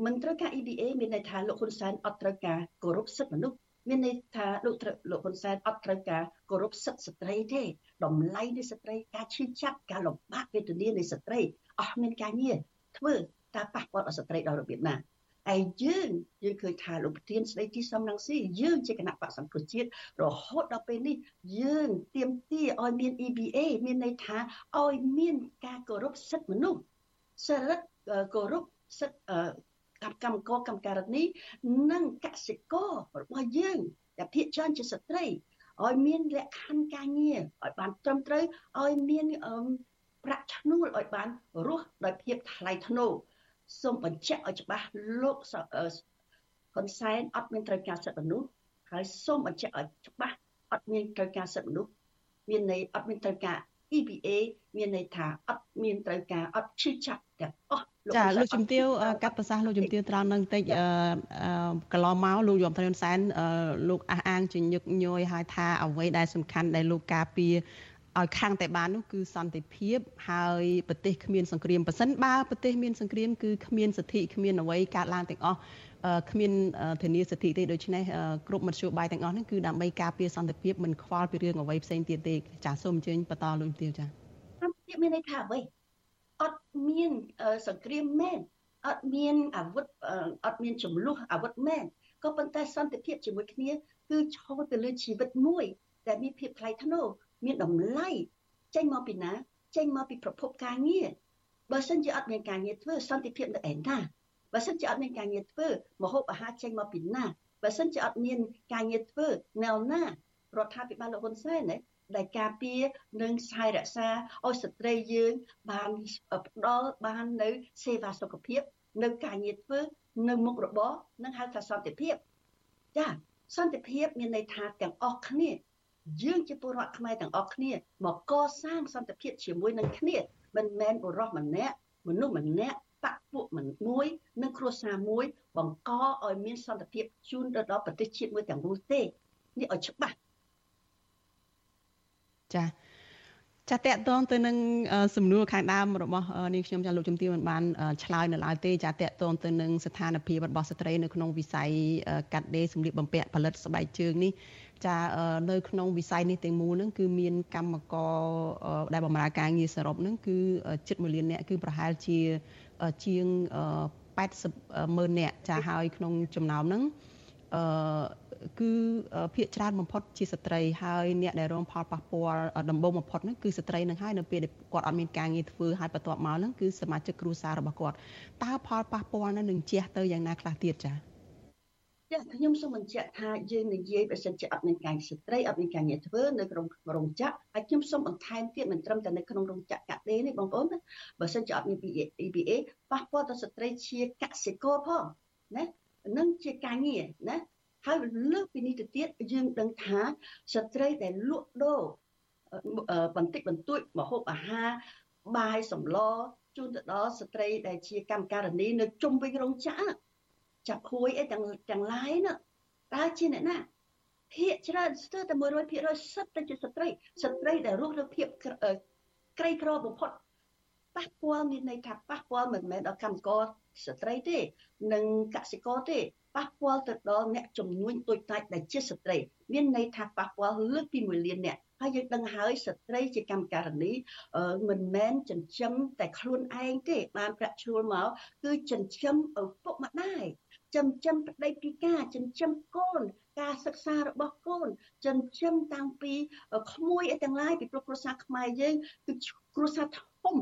មិនត្រូវការ EBA មានន័យថាលោកហ៊ុនសែនអត់ត្រូវការគោរពសិទ្ធិមនុស្សមានន័យថាលោកលោកហ៊ុនសែនអត់ត្រូវការគោរពសិទ្ធិស្ត្រីទេតម្លៃនៃស្ត្រីការឈឺចាប់ការលំបាកវេទនានៃស្ត្រីអស់មានការងារធ្វើ តើប៉ះពាល់ដល់ស្ត្រីដល់របៀបណាឯយើងយើងឃើញថាលោកប្រធានស្ដីទីសំរងស៊ីយើងជាគណៈបកសង្គ្រោះជាតិរហូតដល់ពេលនេះយើងទៀមទាឲ្យមាន EBA មានន័យថាឲ្យមានការគោរពសិទ្ធិមនុស្សសរិទ្ធគោរពសិទ្ធិកម្មករកម្មការិនីនិងកសិកររបស់យើងដែលភាគច្រើនជាស្ត្រីឲ្យមានលក្ខខណ្ឌការងារឲ្យបានត្រឹមត្រូវឲ្យមានប្រាក់ឈ្នួលឲ្យបានរស់ដោយភាពថ្លៃថ្នូរ សូមបញ្ជាក់ឲ្យច្បាស់លោកហ៊ុនសែនអត់មានត្រូវការសិទ្ធិមនុស្សហើយសូមបញ្ជាក់ឲ្យច្បាស់អត់មានត្រូវការសិទ្ធិមនុស្សមានន័យអត់មានត្រូវការ EBA មានន័យថាអត់មានត្រូវការអត់ឈឺចាប់ទាំងអស់ចាលោកជំទាវកាត់ប្រសាសន៍លោកជំទាវត្រង់នឹងតិចកន្លងមកលោកយមត្រៃហ៊ុនសែនលោកអះអាងជាញឹកញយហើយថាអ្វីដែលសំខាន់ដែលលោកការពារ ឲ្យខាងតែបាននោះគឺសន្តិភាពហើយប្រទេសគ្មានសង្គ្រាមប៉ះសិនបើប្រទេសមានសង្គ្រាមគឺគ្មានសិទ្ធិគ្មានអ្វីកើតឡើងទាំងអស់គ្មានធានាសិទ្ធិទេដូច្នេះគ្រប់មធ្យោបាយទាំងអស់នេះគឺដើម្បីការពារសន្តិភាពមិនខ្វល់ពីរឿងអ្វីផ្សេងទៀតទេចាសសូមអញ្ជើញបន្តលោកទាវចាសសន្តិភាពមានន័យថាអ្វីអត់មានសង្គ្រាមមែនអត់មានអាវុធអត់មានចំនួនអាវុធមែនក៏ប៉ុន្តែសន្តិភាពជាមួយគ្នាគឺឈរទៅលើជីវិតមួយដែលមានភាពថ្លៃថ្នូរ មានតម្លៃចេញមកពីណា ចេញមកពីប្រភពការងារបើសិនជាអត់មានការងារធ្វើសន្តិភាពនៅឯណាបើសិនជាអត់មានការងារធ្វើមហូបអាហារចេញមកពីណាបើសិនជាអត់មានការងារធ្វើនៅណារដ្ឋាភិបាលលោកហ៊ុនសែនណាដែលការពារនិងស្ថិរក្សាឲ្យស្ត្រីយើង បានផ្ដល់បាននៅ សេវាសុខភាព នៅការងារធ្វើនៅមុខរបរនឹងហៅថាសន្តិភាពចាសន្តិភាពមានន័យថាទាំងអស់គ្នា យើងជាពលរដ្ឋខ្មែរទាំងអស់គ្នាមកកសាងសន្តិភាពជាមួយនឹងគ្នាមិនមែនបុរសម្នាក់មនុស្សម្នាក់បកពួកមិនមួយនិងគ្រួសារមួយ បង្កឲ្យមានសន្តិភាពជូនទៅដល់ប្រទេសជាតិមួយទាំងមូលទេនេះឲ្យច្បាស់ចាចាតកតងទៅនឹងសំណួរខាងដើមរបស់នាងខ្ញុំចាលោកជំទាវមិនបានឆ្លើយនៅឡើយទេចាតកតងទៅនឹងស្ថានភាពរបស់ស្ត្រីនៅក្នុងវិស័យកាត់ដេរសម្លៀកបំពាក់ផលិតស្បែកជើងនេះ ចានៅក្នុងវិស័យនេះទាំងមូលហ្នឹងគឺមានកម្មករដែលបម្រើការងារសរុបហ្នឹងគឺជិត1លាននាក់គឺប្រហែលជាជាង80ម៉ឺននាក់ចាហើយក្នុងចំណោមហ្នឹងអឺគឺភាកច្រើនបំផុតជាស្ត្រីហើយអ្នកដែលរងផលប៉ះពាល់ដំបូងបំផុតហ្នឹងគឺស្ត្រីនឹងហើយនៅពេលដែលគាត់អត់មានការងារធ្វើហើយបន្ទាប់មកហ្នឹងគឺសមាជិកគ្រួសាររបស់គាត់តើផលប៉ះពាល់ហ្នឹងនឹងជះទៅយ៉ាងណាខ្លះទៀតចា៎ ចាខ្ញុំសូមបញ្ជាក់ថាយើងនិយាយបើសិនជាអត់មានការស្ត្រីអត់មានការងារធ្វើនៅក្នុងរោងចក្រហើយខ្ញុំសូមបន្ថែមទៀតមិនត្រឹមតែនៅក្នុងរោងចក្រកាត់ដេរនេះបងប្អូនណាបើសិនជាអត់មាន EBA ប៉ះពាល់ដល់ស្ត្រីជាកសិករផងណានឹងជាការងារណាហើយលើសពីនេះទៅទៀតយើងដឹងថាស្ត្រីដែលលក់ដូរបន្តិចបន្តួចម្ហូបអាហារបាយសម្លជូនទៅដល់ស្ត្រីដែលជាកម្មការិនីនៅជុំវិញរោងចក្រ ចាប់ខួយអីទាំងទាំងឡាយណាតើជាអ្នកណាភាកច្រើនស្ទើរតែ100%សិតតែជាស្ត្រីស្ត្រីដែលរស់នៅភាពក្រីក្របំផុតប៉ះពាល់មានន័យថាប៉ះពាល់មិនមែនដល់កម្មករស្ត្រីទេ និងកសិករទេប៉ះពាល់ទៅដល់អ្នកចំនួនតូចតាចដែលជាស្ត្រី មានន័យថាប៉ះពាល់លើសពី1លានអ្នកហើយយើងដឹងហើយស្ត្រីជាកម្មការនីមិនមែនចិញ្ចឹមតែខ្លួនឯងទេបានប្រាក់ឈ្នួលមកគឺចិញ្ចឹមឪពុកម្ដាយ ចិញ្ចឹមប្តីពិការចិញ្ចឹមកូន ការសិក្សារបស់កូនចិញ្ចឹមតាំងពីក្មួយអីទាំងឡាយពីព្រោះគ្រួសារខ្មែរយើងគឺគ្រួសារធំ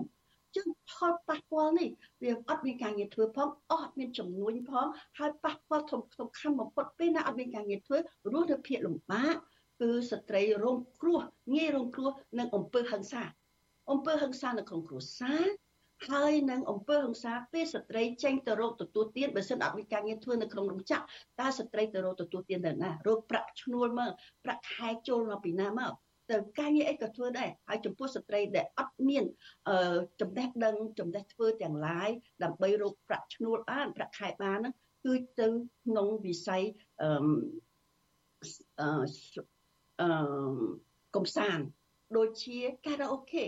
ចឹងផលប៉ះពាល់នេះវាអត់មានការងារធ្វើផងអត់មានចំនួនផងហើយប៉ះពាល់សំខាន់បំផុតពេលណាអត់មានការងារធ្វើរស់នៅភាពលំបាកគឺស្ត្រីរងគ្រោះងាយរងគ្រោះនឹងអំពើហិង្សាអំពើហិង្សានៅក្នុងគ្រួសារ ហើយនឹងអំពើហិង្សាពេលស្ត្រីចេញទៅរកទទួលទានបើសិនអត់មានការងារធ្វើនៅក្នុងរោងចក្រតើស្ត្រីទៅរកទទួលទានទៅណារកប្រាក់ឈ្នួលមកប្រាក់ខែចូលមកពីណាមកទៅការងារអីក៏ធ្វើដែរហើយចំពោះស្ត្រីដែលអត់មានអឺចំណេះដឹងចំណេះធ្វើទាំងឡាយដើម្បីរកប្រាក់ឈ្នួលបានប្រាក់ខែបានហ្នឹងគឺទៅក្នុងវិស័យអឺអឺកំសាន្តដូចជាការ៉ាអូខេ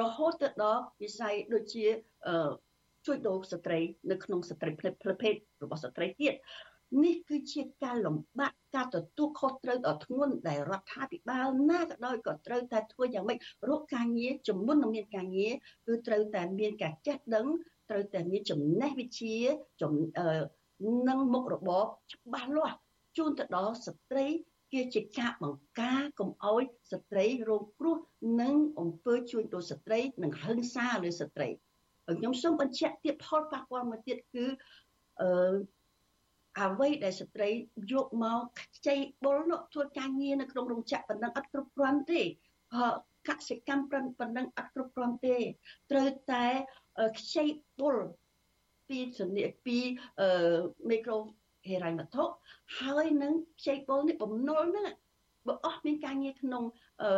រហូតទៅដល់វិស័យដូចជាអឺជួយដូរស្ត្រីនៅក្នុងស្ត្រីផ្លិតភេទរបស់ស្ត្រីទៀតនេះគឺជាការលំបាកការទទួលខុសត្រូវដ៏ធ្ងន់ដែលរដ្ឋាភិបាលណាក៏ដោយក៏ត្រូវតែធ្វើយ៉ាងម៉េចរកការងារជំនុននឹងមានការងារគឺត្រូវតែមានការចេះដឹងត្រូវតែមានចំណេះវិជ្ជានិងមុខរបរច្បាស់លាស់ជូនទៅដល់ស្ត្រី ជាជាការបង្ការកុំអោយស្ត្រីរងគ្រោះនិងអំពើជួញដូរស្ត្រី និងហិង្សាលើស្ត្រីខ្ញុំសូមបញ្ជាក់ទៀតផលប៉ះពាល់មួយទៀតគឺអឺអ្វីដែលស្ត្រីយកមកខ្ចីបុលនោះធ្វើការងារនៅក្នុងរោងចក្រប៉ុណ្ណឹងអត់គ្រប់គ្រាន់ទេកសិកម្មប៉ុណ្ណឹងអត់គ្រប់គ្រាន់ទេ ត្រូវតែខ្ចីបុលពីសនិពីមីក្រូ ហេរ៉ៃវត្ថុហើយនឹងខ្ចីបុលនេះបំណុលហ្នឹងបើអស់មានការងារក្នុងអឺ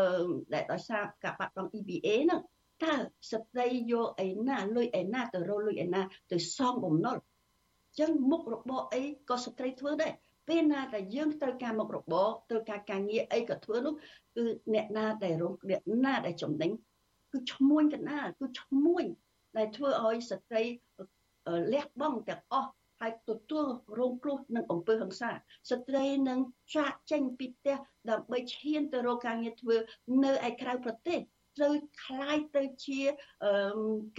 ដែលដោយសារការបាត់បង់ EBA ហ្នឹងតើស្ត្រីយកឯណាលុយឯណាទៅរកលុយឯណាទៅសងបំណុលចឹងមុខរបរអីក៏ស្ត្រីធ្វើដែរពេលណាដែលយើងត្រូវការមុខរបរត្រូវការការងារអីក៏ធ្វើនោះគឺអ្នកណាដែលរងអ្នកណាដែលចំណេញគឺឈ្មួញកណាលគឺឈ្មួញដែលធ្វើឲ្យស្ត្រីលះបង់ទាំងអស់ ហើយទទួលរងគ្រោះនឹងអំពើហិង្សាស្ត្រីនឹងចាក់ចេញពីផ្ទះដើម្បីឈានទៅរកការងារធ្វើនៅឯក្រៅប្រទេសត្រូវคล้ายទៅជា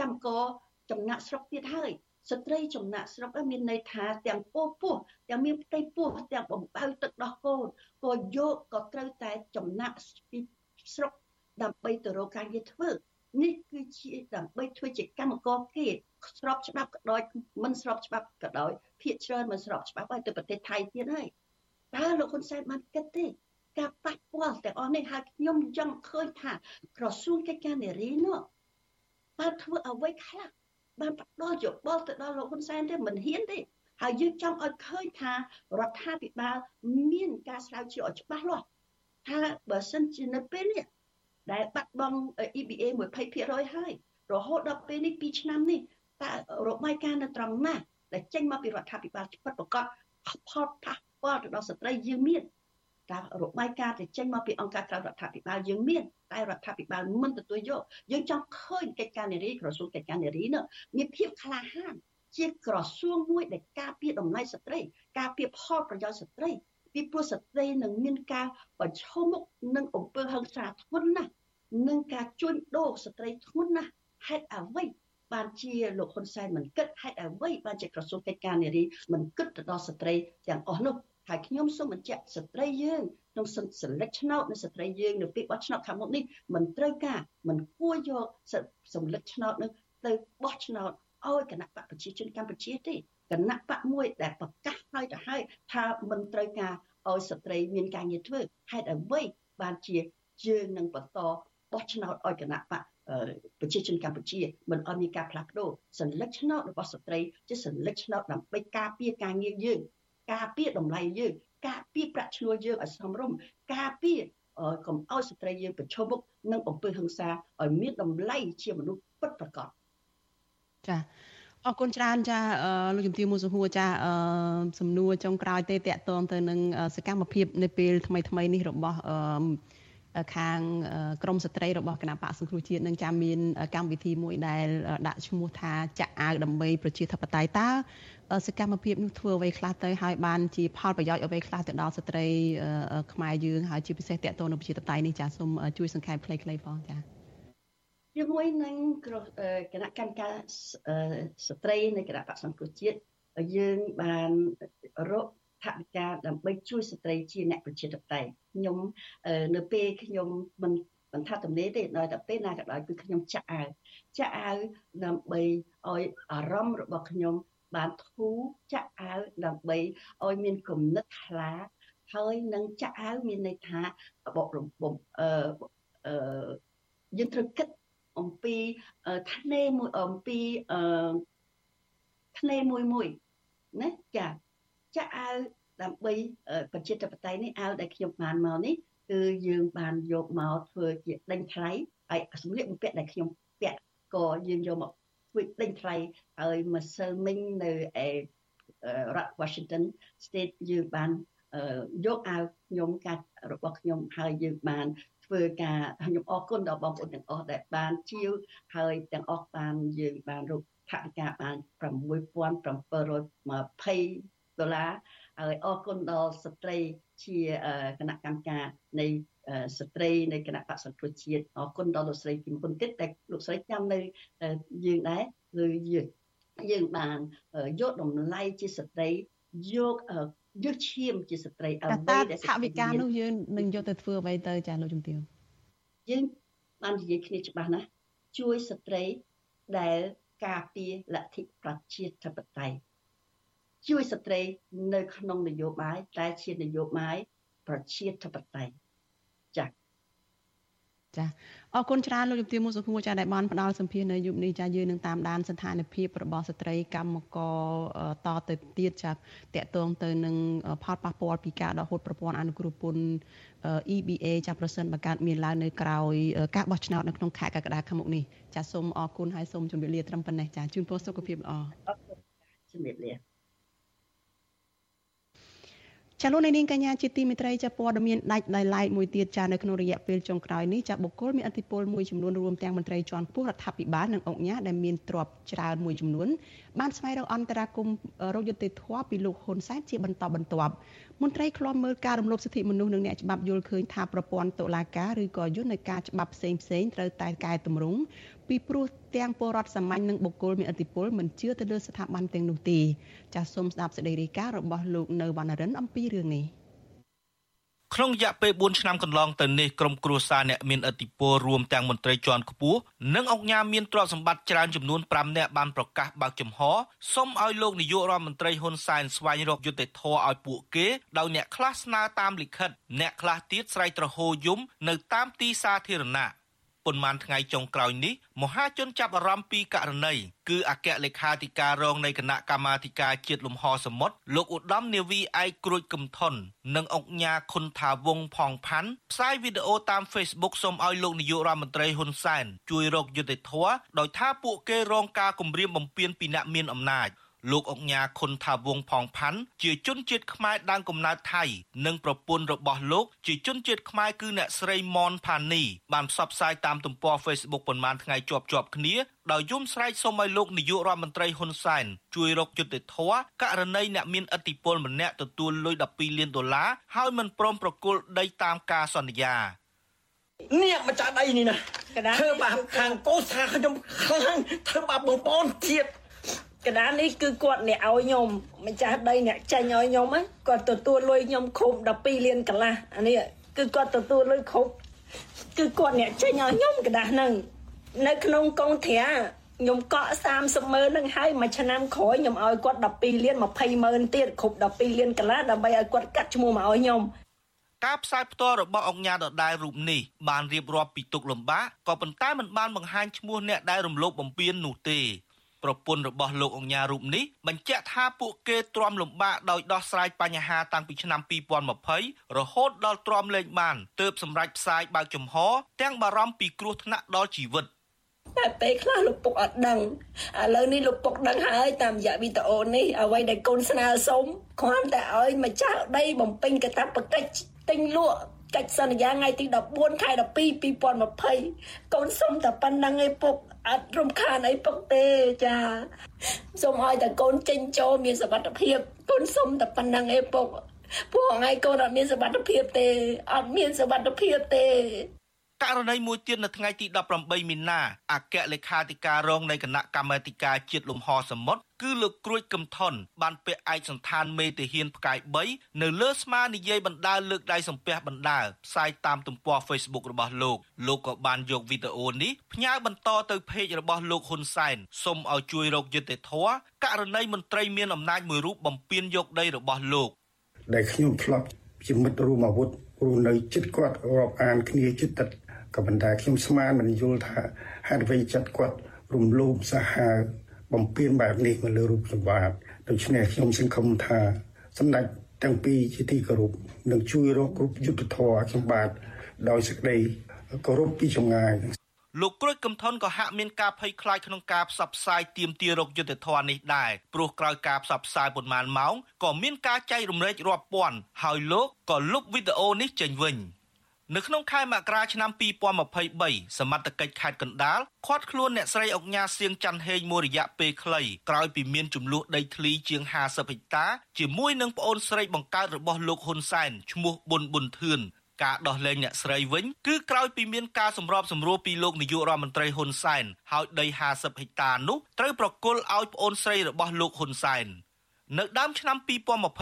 កម្មករចំណាក់ស្រុកទៀតហើយស្ត្រីចំណាក់ស្រុកមានន័យថាទាំងពោះពោះទាំងមានផ្ទៃពោះទាំងបំបៅទឹកដោះកូនក៏យកក៏ត្រូវតែចំណាក់ពីស្រុកដើម្បីទៅរកការងារធ្វើនេះគឺ ជាដើម្បីធ្វើជាកម្មករគេស្របច្បាប់ក៏ដោយមិនស្របច្បាប់ក៏ដោយភាគច្រើនមិនស្របច្បាប់ហើយទៅប្រទេសថៃទៀតហើយតើលោកហ៊ុនសែនបានគិតទេការប៉ះពាល់ទាំងអស់នេះហើយខ្ញុំចង់ឃើញថាក្រសួងកិច្ចការនារីនោះបានធ្វើអ្វីខ្លះបានផ្ដល់យោបល់ទៅដល់លោកហ៊ុនសែនទេមិនហ៊ានទេហើយយើងចង់ឲ្យឃើញថារដ្ឋាភិបាលមានការស្រាវជ្រាវឲ្យច្បាស់លាស់ថាបើសិនជានៅពេលនេះ ដែលបាត់បង់ EBA 20%ហើយរហូតដល់ពេលនេះ2ឆ្នាំនេះតើរបាយការណ៍នៅត្រង់ណាដែលចេញមកពីរដ្ឋាភិបាលពិតប្រកបផលប៉ះពាល់ទៅដល់ស្ត្រីយើងមានតើរបាយការណ៍ដែលចេញមកពីអង្គការក្រៅរដ្ឋាភិបាលយើងមានតែរដ្ឋាភិបាលមិនទទួលយកយើងចង់ឃើញកិច្ចការនារីក្រសួងកិច្ចការនារីនោះមានភាពក្លាហានជាក្រសួងមួយដែលការពារតម្លៃស្ត្រីការពារផលប្រយោជន៍ស្ត្រី ពីព្រោះស្ត្រីនឹងមានការប្រឈមមុខនឹងអំពើហិង្សាធ្ងន់ណាស់នឹងការជួញដូរស្ត្រីធ្ងន់ណាស់ហេតុអ្វីបានជាលោកហ៊ុនសែនមិនគិតហេតុអ្វីបានជាក្រសួងកិច្ចការនារីមិនគិតទៅដល់ស្ត្រីទាំងអស់នោះហើយខ្ញុំសូមបញ្ជាក់ស្ត្រីយើងក្នុងសន្លឹកឆ្នោតនៃស្ត្រីយើងនៅពេលបោះឆ្នោតខាងមុខនេះមិនត្រូវការមិនគួរយកសន្លឹកឆ្នោតនឹងទៅបោះឆ្នោតឲ្យគណៈបកប្រជាជនកម្ពុជាទេ គណៈបកមួយដែលប្រកាសហើយទៅហើយថាមិនត្រូវការឲ្យស្ត្រីមានការងារធ្វើហេតុអ្វីបានជាយើងនឹងបន្តបោះឆ្នោតឲ្យគណៈបកប្រជាជនកម្ពុជាមិនអត់មានការផ្លាស់ប្ដូរសញ្ញាឆ្នោតរបស់ស្ត្រីជាសញ្ញាឆ្នោតដើម្បីការពារការងារយើង ការពារតម្លៃយើង ការពារប្រាក់ឈ្នួលយើងឲ្យសមរម្យការពារកុំឲ្យស្ត្រីយើងប្រឈមមុខនឹងអំពើហិង្សាឲ្យមានតម្លៃជាមនុស្សពិតប្រាកដចា៎ អរគុណច្រើនចាលោកជំទាវមួសុហួរចាសំណួរចុងក្រោយទេតកតងទៅនឹងសកម្មភាពនៅពេលថ្មីថ្មីនេះរបស់អខាងក្រមស្ត្រីរបស់គណៈបកសង្គ្រោះជាតិនឹងចាំមានកម្មវិធីមួយដែលដាក់ឈ្មោះថាចាក់អាវដើម្បីប្រជាធិបតេយ្យតើសកម្មភាពនោះធ្វើអ្វីខ្លះទៅហើយបានជាផលប្រយោជន៍អ្វីខ្លះទៅដល់ស្ត្រីខ្មែរយើងហើយជាពិសេសតកតនៅប្រជាធិបតេយ្យនេះចាសូមជួយសង្ខេបខ្លីៗផងចា ជាមួយនឹងគណៈកម្មការស្ត្រីនៃគណៈបក្សសង្គ្រោះជាតិយើងបានរកថវិកាដើម្បីជួយស្ត្រីជាអ្នកប្រជាធិបតេយ្យខ្ញុំនៅពេលខ្ញុំមិនមិនថាទំនេរទេដល់តែពេលណាក៏ដោយគឺខ្ញុំចាក់អាវចាក់អាវដើម្បីឲ្យអារម្មណ៍របស់ខ្ញុំបានធូរចាក់អាវដើម្បីឲ្យមានគំនិតថ្លាហើយនឹងចាក់អាវមានន័យថាបបរំបំអឺអឺយើងត្រូវគិត អំពីថ្នេរមួយអំពីអឺថ្នេរមួយមួយណាចាចាក់អាវដើម្បីប្រជាធិបតេយ្យនេះអាវដែលខ្ញុំបានមកនេះគឺយើងបានយកមកធ្វើជាដេញថ្លៃហើយសម្លៀកបំពាក់ដែលខ្ញុំពាក់ក៏យើងយកមកធ្វើដេញថ្លៃហើយម្សិលមិញនៅឯរដ្ឋ Washington State យើងបានយកអាវខ្ញុំកាត់របស់ខ្ញុំហើយយើងបាន ធ្វើការខ្ញុំអរគុណដល់បងប្អូនទាំងអស់ដែលបានជាវហើយទាំងអស់បានយើងបានរកថវិកាបាន6720ដុល្លារហើយអរគុណដល់ស្ត្រីជាគណៈកម្មការនៃស្ត្រីនៃគណៈបក្សសង្គ្រោះជាតិអរគុណដល់លោកស្រីគឹមពុនគិតតែលោកស្រីចាំនៅយើងដែរគឺយើងយើងបានយកតម្លៃជាស្ត្រីយក យកឈាមជាស្ត្រីអ្វីដែលថវិកានោះយើងនឹងយកទៅធ្វើអ្វីទៅចាលោកជំទាវយើងបាននិយាយគ្នាច្បាស់ណាស់ជួយស្ត្រីដែលការពារលទ្ធិប្រជាធិបតេយ្យជួយស្ត្រីនៅក្នុងនយោបាយតែជានយោបាយប្រជាធិបតេយ្យចា៎ ចាអរគុណច្រើនលោកជំទាវមុខសុខួរចាដែលបានផ្ដល់សម្ភារនៅយុគនេះចាយើងនឹងតាមដានស្ថានភាពរបស់ស្ត្រីកម្មករតទៅទៀតចាតកតងទៅនឹងផលប៉ះពាល់ពីការដកហូតប្រព័ន្ធអនុគ្រោះពន្ធ EBA ចាប្រសិនបើកើតមានឡើងនៅក្រៅការបោះឆ្នោតនៅក្នុងខែកក្កដាខាងមុខនេះចាសូមអរគុណហើយសូមជម្រាបលាត្រឹមប៉ុណ្ណេះចាជូនពរសុខភាពល្អអរគុណជម្រាបលា ចាលោកនាងកញ្ញាជាទីមេត្រីចាព័ត៌មានដាច់ដោយឡែកមួយទៀតចានៅក្នុងរយៈពេលចុងក្រោយនេះចាបុគ្គលមានអធិបុលមួយចំនួនរួមទាំងមន្ត្រីជាន់ខ្ពស់រដ្ឋាភិបាលនិងអង្គការដែលមានទ្រព្យច្រើនមួយចំនួនបានស្វែងរកអន្តរាគមរោគយុតិធធពីលោកហ៊ុនសែនជាបន្តបន្ទាប់មន្ត្រីឃ្លាំមើលការរំលោភសិទ្ធិមនុស្សនិងអ្នកច្បាប់យល់ឃើញថាប្រព័ន្ធតុលាការឬក៏យន្តនៃការច្បាប់ផ្សេងផ្សេងត្រូវតែកែតម្រង់ ពីព្រោះទាំងពលរដ្ឋសាមញ្ញនិងបុគ្គលមានឥទ្ធិពលមិនជឿទៅលើស្ថាប័នទាំងនោះទេចាសសូមស្ដាប់សេចក្តីរាយការណ៍របស់លោកនៅវណ្ណរិនអំពីរឿងនេះក្នុងរយៈពេល4ឆ្នាំកន្លងទៅនេះក្រុមគ្រួសារអ្នកមានឥទ្ធិពលរួមទាំងមន្ត្រីជាន់ខ្ពស់និងអង្គការមានទ្រព្យសម្បត្តិច្រើនចំនួន5នាក់បានប្រកាសបើកចំហសុំឲ្យលោកនាយករដ្ឋមន្ត្រីហ៊ុនសែនស្វែងរកយុត្តិធម៌ឲ្យពួកគេដោយអ្នកខ្លះស្នើតាមលិខិត អ្នកខ្លះទៀតស្រែកទ្រហោយំនៅតាមទីសាធារណៈ ប៉ុន្មានថ្ងៃចុងក្រោយនេះមហាជនចាប់អារម្មណ៍ពីករណីគឺអគ្គលេខាធិការរងនៃគណៈកម្មាធិការជាតិលំហសមុទ្រលោកឧត្តមនាវីឯកគ្រួចកឹមថននិងអង្គញាខុនថាវងផងផាន់ផ្សាយវីដេអូតាម Facebook សូមឲ្យលោកនាយករដ្ឋមន្ត្រីហ៊ុនសែនជួយរកយុត្តិធម៌ដោយថាពួកគេរងការគំរាមបំពានពីអ្នកមានអំណាច លោកអុកញ៉ាខុនថាវងផងផាន់ជាជនជាតិខ្មែរដើមកំណើតថៃ និងប្រពន្ធរបស់លោកជាជនជាតិខ្មែរគឺអ្នកស្រីមនផានីបានផ្សព្វផ្សាយតាមទំព័រ Facebook ប៉ុន្មានថ្ងៃជាប់ជាប់គ្នាដោយយំស្រែកសូមឲ្យលោកនាយករដ្ឋមន្ត្រីហ៊ុនសែនជួយរកយុត្តិធម៌ករណីអ្នកមានឥទ្ធិពលម្នាក់ទទួលលុយ12លានដុល្លារហើយមិនព្រមប្រគល់ដីតាមការសន្យានេះម្ចាស់ដីនេះណាធ្វើបាបខាងកូសាខ្ញុំខ្លាំងធ្វើបាបបងប្អូនជាតិ កណ្ដាលនេះគឺគាត់អ្នកឲ្យខ្ញុំម្ចាស់ដីអ្នកចាញ់ឲ្យខ្ញុំគាត់ទទួលលុយខ្ញុំគ្រប់12លានកន្លះអានេះគឺគាត់ទទួលលុយគ្រប់គឺគាត់អ្នកចាញ់ឲ្យខ្ញុំកណ្ដាស់ហ្នឹងនៅក្នុងកងត្រាខ្ញុំកក់30ម៉ឺនហ្នឹងហើយមួយឆ្នាំក្រោយខ្ញុំឲ្យគាត់12លាន20ម៉ឺនទៀតគ្រប់12លានកន្លះដើម្បីឲ្យគាត់កាត់ឈ្មោះមកឲ្យខ្ញុំការផ្សាយផ្ទាល់របស់អង្គការដដែលរូបនេះបានរៀបរាប់ពីទុកលំបាកក៏ប៉ុន្តែមិនបានបង្ហាញឈ្មោះអ្នកដែលរំលោភបំពាននោះទេ ប្រពន្ធរបស់លោកអង្ញារូបនេះបញ្ជាក់ថាពួកគេទ្រាំលំបាកដោយដោះស្រាយបញ្ហាតាំងពីឆ្នាំ2020រហូតដល់ទ្រាំលែងបានទើបសម្រេចផ្សាយបើកចំហទាំងបារម្ភពីគ្រោះថ្នាក់ដល់ជីវិតតែពេលខ្លះលោកពុកអត់ដឹងឥឡូវនេះលោកពុកដឹងហើយតាមរយៈវីដេអូនេះអ្វីដែលកូនស្នើសុំគ្រាន់តែឲ្យម្ចាស់ដីបំពេញកាតព្វកិច្ចទិញលក់កិច្ចសន្យាថ្ងៃទី14ខែ12 2020កូនសុំតែប៉ុណ្្នឹងឯពុក អត់រំខានអីពុកទេចាសូមឲ្យតែកូនចេញចូលមានសុវត្ថិភាពកូនសុំតែប៉ុណ្្នឹងឯពុកពួកថ្ងៃកូនអត់មានសុវត្ថិភាពទេអត់មានសុវត្ថិភាពទេ ករណីមួយទៀតនៅថ្ងៃទី18មីនាអគ្គលេខាធិការរងនៃគណៈកម្មាធិការជាតិលំហសមុទ្រគឺលោកក្រួចកឹមថនបានពាក់ឯកសន្តានមេទាហានផ្កាយ3នៅលើស្មានិយាយបណ្ដាលលើកដៃសំពះបណ្ដាលផ្សាយតាមទំព័រ Facebook របស់លោកលោកក៏បានយកវីដេអូនេះផ្ញើបន្តទៅเพจរបស់លោកហ៊ុនសែនសូមឲ្យជួយរកយុត្តិធម៌ករណីមន្ត្រីមានអំណាចមួយរូបបំពេញយកដីរបស់លោកដែលខ្ញុំធ្លាប់ជាមិត្តរួមអាវុធរស់នៅចិត្តគាត់រាប់អានគ្នាចិត្ត ក៏ប៉ុន្តែខ្ញុំស្មានមិនយល់ថាហេតុអ្វីចិត្តគាត់រំលោភសាហាវបំពេញបែបនេះមកលើរូបសម្បត្តិដូច្នេះខ្ញុំសង្ឃឹមថាសម្ដេចទាំងពីរជាទីគោរពនឹងជួយរកគ្រប់យុទ្ធធរសម្បត្តិដោយសេចក្តីគោរពពីចម្ងាយលោកក្រួយកឹមថនក៏ហាក់មានការភ័យខ្លាចក្នុងការផ្សព្វផ្សាយទាមទាររកយុត្តិធម៌នេះដែរព្រោះក្រោយការផ្សព្វផ្សាយប៉ុន្មានម៉ោងក៏មានការចែករំលែករាប់ពាន់ហើយលោកក៏លុបវីដេអូនេះចេញវិញ។ នៅក្នុងខែមករាឆ្នាំ2023សមត្ថកិច្ចខេត្តកណ្ដាលឃាត់ខ្លួនអ្នកស្រីអុកញ៉ាសៀងច័ន្ទហេងមួយរយៈពេលខ្លីក្រោយពីមានចំនួនដីធ្លីជាង50ហិកតាជាមួយនឹងប្អូនស្រីបង្កើតរបស់លោកហ៊ុនសែនឈ្មោះប៊ុនប៊ុនធឿនការដោះលែងអ្នកស្រីវិញគឺក្រោយពីមានការសម្របសម្រួលពីលោកនាយករដ្ឋមន្ត្រីហ៊ុនសែនហើយដី50ហិកតានោះត្រូវប្រគល់ឲ្យប្អូនស្រីរបស់លោកហ៊ុនសែននៅដើមឆ្នាំ